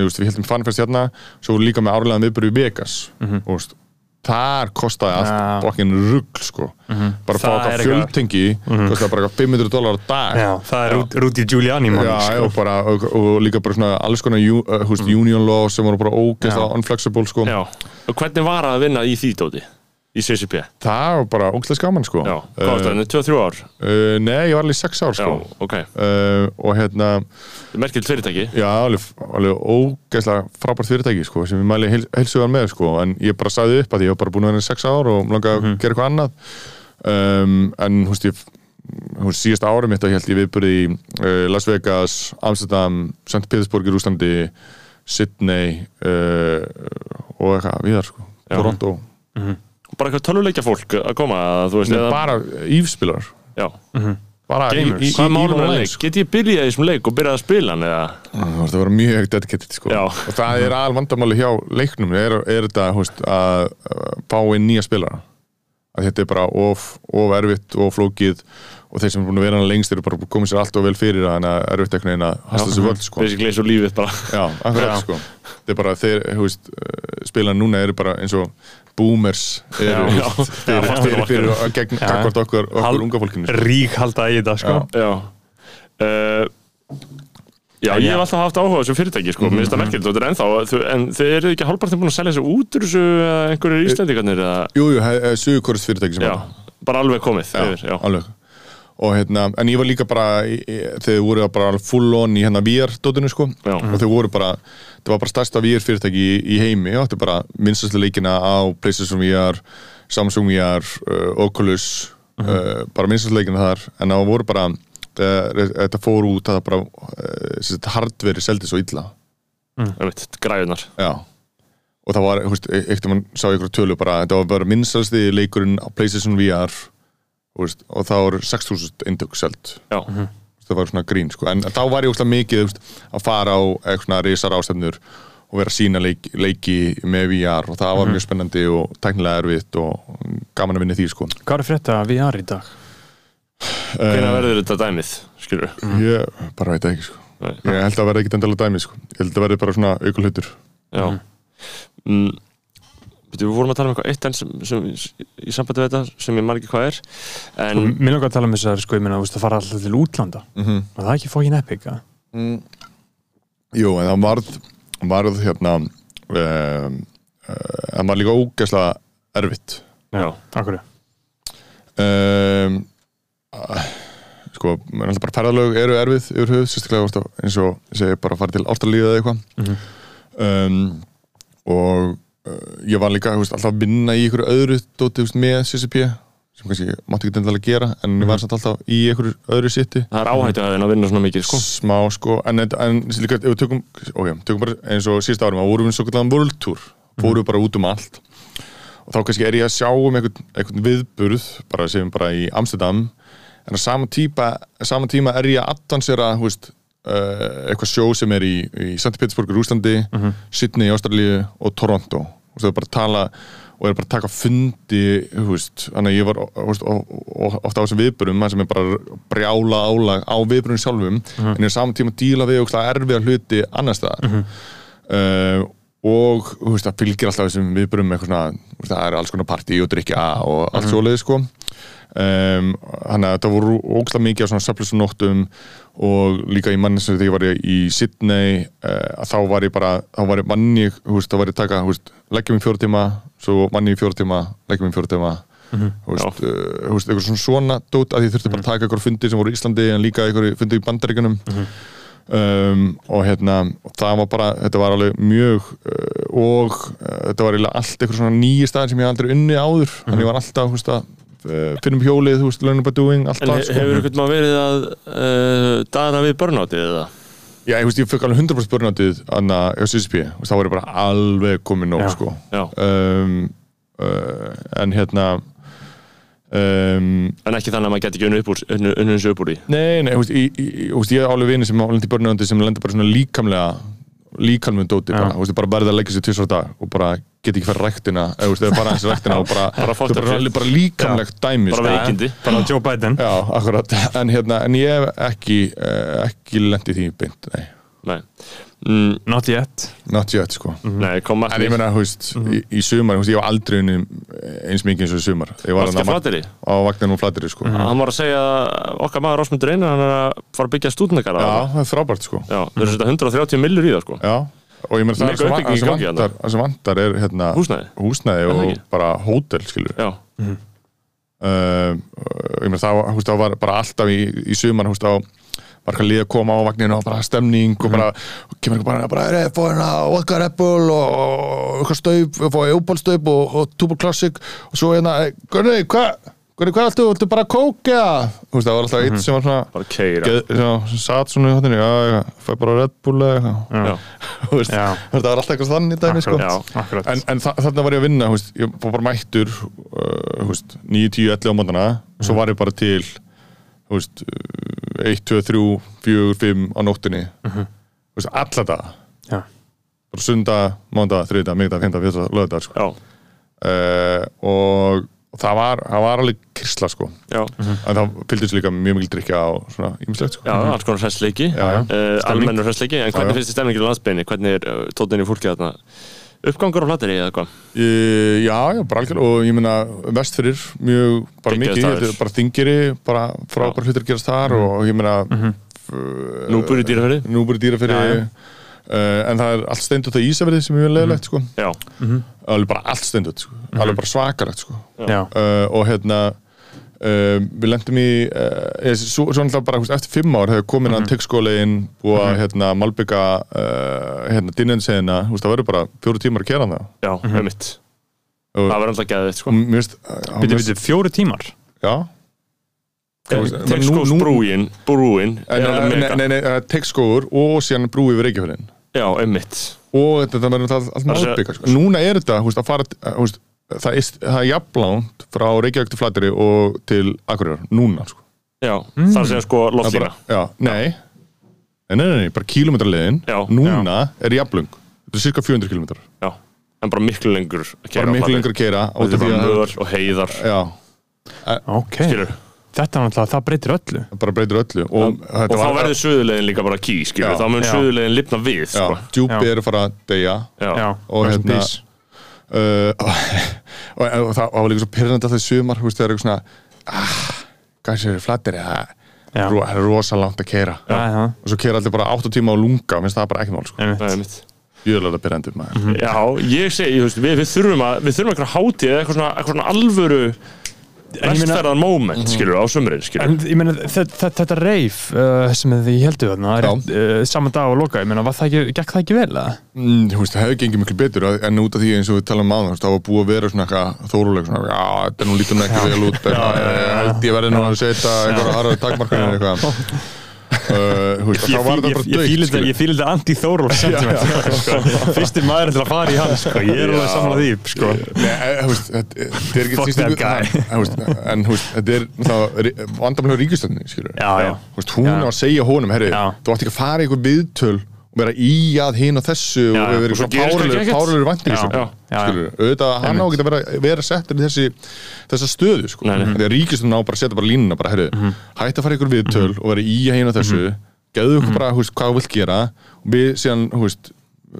veist, við heldum fanfest hérna, svo voru líka með árlegaðan viðbyrju í Vegas, þú veist, þar kostaði allt Já. bokkin rugg, sko. Bara að fá Það er okkar fjöldtengi, kostaði bara eitthvað 500 dólar á dag. Já, það er Ru- Rudy Giuliani mann, Já, sko. og, bara, og, og líka bara svona alls konar uh, húst, union law sem voru bara ógeðslega Já. unflexible sko. Já. Og hvernig var að vinna í því tóti? Í CCP? það var bara ógeðslega skaman sko. Já. Hvað var það? 2-3 ár? Uh, nei, ég var alveg í sex ár Já, sko. ok. uh, og hérna Merkild fyrirtæki. já, alveg, alveg ógeðslega frábært fyrirtæki sko, sem ég mæli heil, heilsugan með sko, en ég bara sagði upp að ég var bara búin að vera í sex ár og langaði að gera eitthvað annað um, en húst ég húst síðasta árum mitt að ég held ég viðbyrði í uh, Las Vegas, Amsterdam St. Petersburg í Rúslandi Sydney og eitthvað viðar sko, Já. Toronto Bara eitthvað töluleikja fólk að koma, þú veist, Nei, eða... bara ífspilar Já. bara Gamers. í. Get ég byrjað í þessum leik og byrjað að spila hann eða? Það var að vera mjög dedicated sko. Já. og það er al vandamáli hjá leiknum er, er þetta húst, að fá inn nýja spilara að þetta er bara of, of erfitt og flókið og þeir sem er búin að vera hana lengst eru bara komið sér allt of vel fyrir en að erfitt einhvern veginn að hasta þessu völd sko. Basically eins og lífið bara. Já, akkurat Já. sko þetta er bara þeir, húst, spila núna eru bara eins og boomers eru, fyrir, Já, fyrir, fyrir, já. fyrir gegn Já. gagvart okkur, okkur unga fólkinu sko. Rík halda í þetta, sko Já. Já. Uh, Já, ég hef alltaf haft áhuga á þessu fyrirtæki, sko, mér finnst það merkilegt og þetta er ennþá, en þið eru ekki hálfpartin búin að selja þessu út úr þessu eða einhverjir íslendingarnir eða, Jú, jú, sögurkorist fyrirtæki sem já, var bara alveg komið já, yfir, já, alveg og hérna, en ég var líka bara í- í- þegar þau voru bara full on í hérna VR-dótinu sko. Já. og þau voru bara, það var bara stærsta VR fyrirtæki í, í heimi. Og þetta er bara minnstastu leikina á PlayStation VR Samsung VR, uh, Oculus uh, bara minnstastu leikina þar. En það voru bara þetta fór út að það bara uh, sem sagt, hardveri seldi svo illa. Einmitt, græðunar, Já. Og það var, þú veist, e- eitt um hann sá ykkur tölu bara, þetta var bara minnstasti leikurinn á PlayStation VR veist, og það voru 6000 eindök selt já, það var svona grín, sko, en þá var ég óslega mikið veist, að fara á eitthvað svona risar ástæðnur og vera að sína leik, leiki með VR og það var mjög spennandi og tæknilega erfitt og gaman að vinna í því, sko. Hvað er frétta VR í dag? hvernig verður þetta dæmið, skilur Ég bara veit ekki, sko. Nei. Ég held að verði ekki endalega dæmi, sko. Ég held að verði bara svona auka hlutur Já mm. Við vorum að tala um eitthvað eitt enn sem, sem, í sambandi við þetta sem ég margir hvað er en Mér langar að tala um þess að sko, ég veist, að fara alltaf til útlanda mm -hmm. og það er ekki fókin epic, að? Jú, en það varð, varð hérna um, uh, það var líka ógæslega erfitt já, Akkur um, uh, sko, menn alltaf bara ferðalög eru erfið yfir höfuð, sérstaklega eins og ég segi bara að fara til ástarlíða eða eitthvað Mhm. um, og uh, ég var líka veist, alltaf að vinna í ykkur öðru dóti með CCP sem kannski mátti ekki endalega gera en ég var samt alltaf í ykkur öðru sitti það er áhættu að vinna svona mikið sko. smá sko en, en líka ef við tökum, okay, tökum bara eins og síðust árum að vorum við svo kallan World Tour fórum við bara út um allt. Og þá kannski er ég að sjá um einhvern viðburð bara sem bara í Amsterdam en á sama, típa, sama tíma er ég að advansera þú veist, uh, eitthvað sjó sem er í, í St. Petersburg í Rúslandi Sydney í Ástralíu og Toronto. Og það er bara að tala og er bara að taka fundi þannig að ég var veist, ofta á þessum viðburum það sem er bara brjála álag á viðburum sjálfum en ég er saman tíma að díla við erfiða hluti annars staðar. Uh, og veist, það fylgir alltaf þessum veist, það er alls konar partí og drikja og allt svoleiði sko um, þannig að það voru ógslag mikið á svona söflusnóttum og líka í manni sem þegar ég var í Sydney uh, þá var ég bara, þá var ég manni þá var ég taka, leggjum í fjóra tíma svo manni í fjóra tíma, leggjum í fjóra tíma þú veist, uh, þú veist, eitthvað svona svona dót að ég þurfti bara að taka eitthvað fundi sem voru í Íslandi en líka eitthvað fundi í Bandaríkunum um, og hérna og það var bara, þetta var alveg mjög uh, og uh, þetta var allt eitthvað svona nýji staðir sem ég aldrei unni áður. Þannig ég var alltaf, veist að uh, finnum hjólið, þú veist, learning by doing allt en það, he sko. hefur ykkur maður verið að uh, dara við börnátið eða? Já, ég, veist, ég fekk alveg 100% börnátið anna á CSP, veist, þá var ég bara alveg komið nóg, Já. sko. Já, um, uh, en hérna um, en ekki þannig að maður geti ekki unni þessu upp úr í Nei, nei, þú veist, ég, ég, ég hef alveg vini sem lendi í börnöndi sem lenda bara svona líkamlega líkamlega dóti bara, þú veist, bara verða að leggja sér tvisvar á dag og bara get ekki fara ræktina eða bara hans ræktina og bara, Bara bara, bara líkamlegt dæmi bara sko. veikindi. Bara Joe Biden. Já, akkurat, en hérna, en ég hef ekki uh, ekki lendi því beint, nei, mm, Not yet. Not yet, sko. Nei kom En ég meina, þú veist, í, í sumar, þú veist, ég var aldrei unni eins mikið eins og í sumar. Ég var Varstu þarna á á og flateri, sko. Hann var að segja að okkar maður Rásmundur Einar hann er að fara að byggja stúdnakara Já, það er frábært, sko. Já, við erum þetta 130 millur í það sko. Já, og ég meina það það sem gangi vantar, það sem vantar er hérna húsnæði. húsnæði og bara hótel skilur já, uh, ég meina það, þú veist, það var bara alltaf í, í sumar þú veist, þá var eitthvað lið að koma á vagninu og bara stemning og bara, og kemur eitthvað bara, bara er fóð hérna vodka Red Bull og, eitthvað staup, fóð Opal-staup og, og Tuber Classic og svo hérna, Gunni, hvað Gunni, hvað ættu, ættu bara kók eða þú veist, það var alltaf eitt sem var svona bara keira svona, satt svona í hotinu, já, já, fæ bara Red Bull eða eitthvað. Þú veist, þetta var alltaf eitthvað þannig dæmi sko. Já. En, en þa þarna var ég að vinna þú veist, ég var bara mættur uh, þú veist, 9, 10, 11 á mótana svo var ég bara til þú veist, uh, 1, 2, 3, 4, 5 á nóttinni þú veist, alla daga. Já. bara sunda, mánda, þriðda, miðda, fynda, fyrsta, lögða sko. já, uh, og, það var það var alveg krisla sko. Já, en það fylgdist líka mjög mikil drikja og svona ímislegt sko. Já, alls konar já. uh, almennur hræstleiki, en hvernig finnst þið stemningin á landsbyrni, hvernig er uh, tóttinni fólkið þarna uppgangur á flateri eða hvað Uh, já, já, bara algjör og ég meina vestfyrir mjög, bara Geggjaður mikið, er bara þingiri bara frábær hlutir gerast þar og ég meina uh, Núpur í dýraferði Núbur í dýrafyrir Já, uh, en það er allt steindut á Ísafirði sem er mjög leðilegt sko. Já, alveg bara allt steindut sko. alveg bara svakarlegt sko. Uh, og hérna uh, við lendum í uh, svo, svo náttúrulega bara eftir fimm ár hefur komin að tekkskólegin búið að hérna, malbygga uh, hérna, dinninsegina, það verður bara fjóru tímar að kera það. Já, með mitt og, Það var alltaf geðið, sko. Og Býtu, býtu, fjóri tímar? Já. Texkósbrúin, brúin nei, nei, nei tekkskógur og síðan brú yfir Reykjafjörðin Já, einmitt. Og þetta verður alltaf malbygga sko. núna er þetta, að fara uh, húst, það er, það er jafnlánt frá Reykjavík til Flateri og til Akureyrar, núna sko. Já, það er sem sko loftlína já, nei. Nei, nei, nei, bara kílómetrarleiðin Já, núna er jafnlung þetta er cirka 400 kílómetrar. Já, en bara miklu lengur að keyra bara miklu lengur að keira Og þetta er bara möður og heiðar. Já, Ok, Skilur þetta er náttúrulega, það breytir öllu. Það bara breytir öllu og, Og þá var- verður söðulegin líka bara ký, skilur Já. Þá mun Já. söðulegin lifna við, já, sko. djúpi Já. er að fara að deyja Já, Já, Og hérna- og, og, og það var líka svo pyrrandi að það sumar, þú veist, það er eitthvað svona ah, hvað sér flattir ro- það er rosa langt að keira og svo keira allir bara 8 tíma á lunga og minnst það bara ekki mál, sko. Það er mitt jöðlega pyrrandi maður. Já, ég segi, við, við þurfum að við þurfum eitthvað hátíð eða eitthvað svona, eitthvað svona alvöru Vestferðan moment, skilur, á sömurinn, skilur En ég meina, þetta, þetta reif uh, sem þið heldur þarna uh, saman dag og loka, ég meina, var það ekki, gekk það ekki vel, eða? Mm, þú veist, það hefði gengið miklu betur en út af því eins og við talum um aðeins það var búið að vera svona eitthvað þóruleg svona, já, þetta nú lítur nú ekki vel út en held ég verði nú að setja einhverja harða takmarkanir eitthvað uh, þú veist, Ég, ég, ég, þetta, ég fíl þetta anti-Þóról sentiment sko. Fyrstir maður til að fara í hann sko. Ég er alveg Já. samlað því sko. Eh, þetta er ekki guy. en, þetta er vandamlega veist, hún á að segja honum, þú átti ekki að fara í einhver viðtöl og vera í að hinn og þessu Já, og vera svona ekkert. páralur vantir auðvitað, hann á ekki að vera, vera settur í þessi, þessa stöðu, sko. Nei, nei. því að ríkistöndin á bara setja bara línuna, bara, herri, Mhm. hætti að fara í einhver viðtöl og vera í að hinn og þessu, geðu ykkur bara, hú veist, hvað þú vilt gera. Og við síðan, hú veist,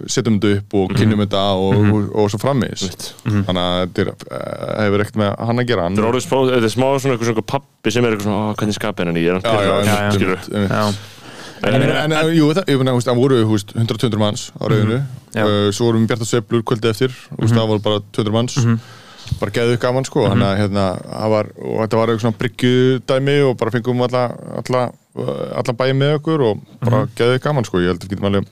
setjum þetta upp og kynnum þetta og, og, og svo framvegis. Þannig að þetta uh, hefur ekkert með hann að gera Þetta er smá, svona pappi sem er eitthvað svona, "Ó, hvernig er hann Já, já, pirraður", já, já. Já, En, jú, það, ég finna, það voru þú veist, 100-200 manns á rauðinu. Já. uh, svo vorum við Bjartar Sveiflur kvöldi eftir. Mm -hmm. það voru bara 200 manns. Bara geðu gaman sko. Að hérna, það var, og þetta var eitthvað svona bryggjudæmi og bara fengum alla, alla, alla bæði með okkur og bara mm geðu gaman sko, ég held að við getum alveg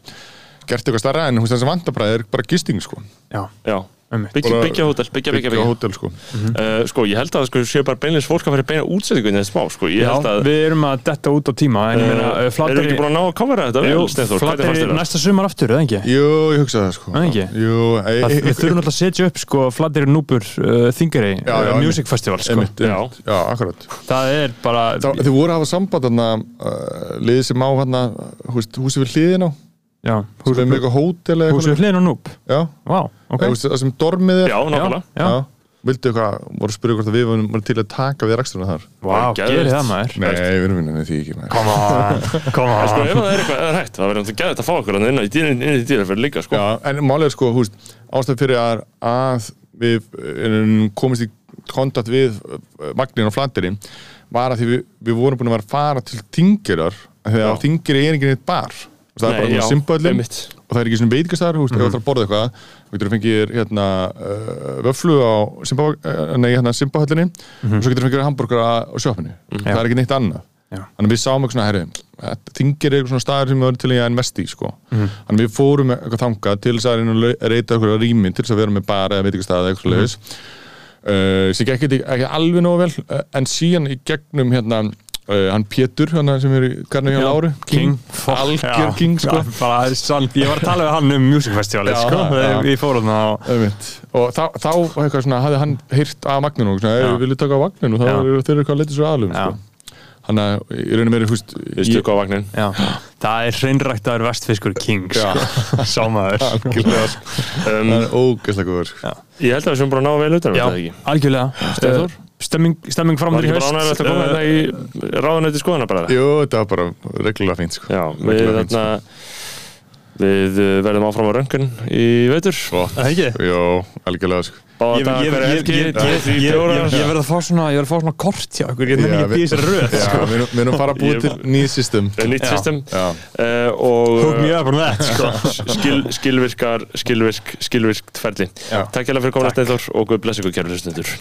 gert eitthvað starra en veist, þessi vandabræði er bara gisting sko. Já, byggja, byggja hótel, byggja, byggja, byggja hótel sko Uh, sko, ég held að sko, séu bara beinleins fólk að í beina útsettingu en þetta smá, sko, ég Já, að við erum að detta út á tíma En ég meina, uh, uh, erum við ekki búin að ná að kofara þetta vel, Flateri þér það? næsta sumar aftur, eða ekki? Jú, ég hugsaði það sko Það ekki? Jú, ei, Það, við þurfum alltaf að setja upp sko Flateri Núbur uh, Þingari Já, já, uh. Music Festival sko. einmitt, Já. einmitt, já, akkurat Það er bara Þá, þið voru að hafa samband þarna uh, liðið sem á hérna húsið við hliðin á Já, húsið við með eitthvað hótel eða húsið við hliðin og Núb. Já, Vá, ok. Okay. það sem dormið er? Já, nákvæmlega. Já. vildu eitthvað, voru að spyrja hvort að við voru til að taka við reksturinn þar? Vá, Geðveikt. gerir það maður. Nei, við erum vinnað því ekki maður. Come on, come En sko, on ef það er eitthvað, ef það er verður náttúrulega gæðið að fá okkur þarna inn í dýraferð líka, sko. Já, en málið er sko, húst, ástæð fyrir að, að við um, komist í kontakt við uh, Magnin og Flateri var að því við, við vorum búin að vera að fara til Tingirar þegar Já. Tingir er ekki neitt bar. Og það er bara simpöllin einmitt. og það er ekki svona veitikastar, þú veist, ef þú ætlar að borða eitthvað. Þú getur að fengið hérna uh, vöflu á uh, hérna Simba-höllinni. Og svo getur að fengið hambúrgar á sjoppinu, það er ekki neitt annað. Þannig að við sáum eitthvað svona, herri þingir eitthvað svona staðar sem við verðum til að investi sko. þannig að við fórum eitthvað þangað til þess að reyta eitthvað rými til þess að vera með bara eða veitikastað eða eitthvað uh, sem ekki, ekki alveg nógu vel uh, en síðan í gegnum hérna uh, hann Pétur, hérna sem er í karnu hjá Já, Láru King, algjör King sko Já, bara, það er Ég var að tala við hann um Music Festival Já, sko, já. við fórum það og þá, þá eitthvað svona, hafði hann heyrt af Magninu Já. "Hey, viljið taka á Magninu og þá Já. eru þeir eitthvað að leita svo aðlum Já. sko. hann að í rauninu meiri húst Við stöku á vagnin Já, það er hreinræktaður vestfiskur King sko. Sámaður sko. um, það er ógeðslega góður Ég held að við sem bara ná vel utan um Já, algjörlega Steinþór? Stemming, stemming fram Var til í ekki bara haust ánægilegt að koma Uh, þetta í ráðunætti skoðana bara jú, þetta var bara reglulega fínt sko. Já, við þarna Við uh, verðum áfram á röngun í veitur Gott. Það ekki? Jó, algjörlega sko Báða Ég, daga ég, hverja ég, helgi, ég, tveir, ég, þrír, ég, fjórar. ég, ég verð að fá svona ég verð að fá svona kort hjá ykkur ég nefnir Já, ekki að býða sér röð Já, sko. við erum- við erum fara að Ég- til nýjum system Það er nýtt Já. system uh, that sko. skil, skilvirkar skilvirk, skilvirkt ferli. Takk hérlega fyrir komin að Steinþór og guð bless ykkur kæru hlustundur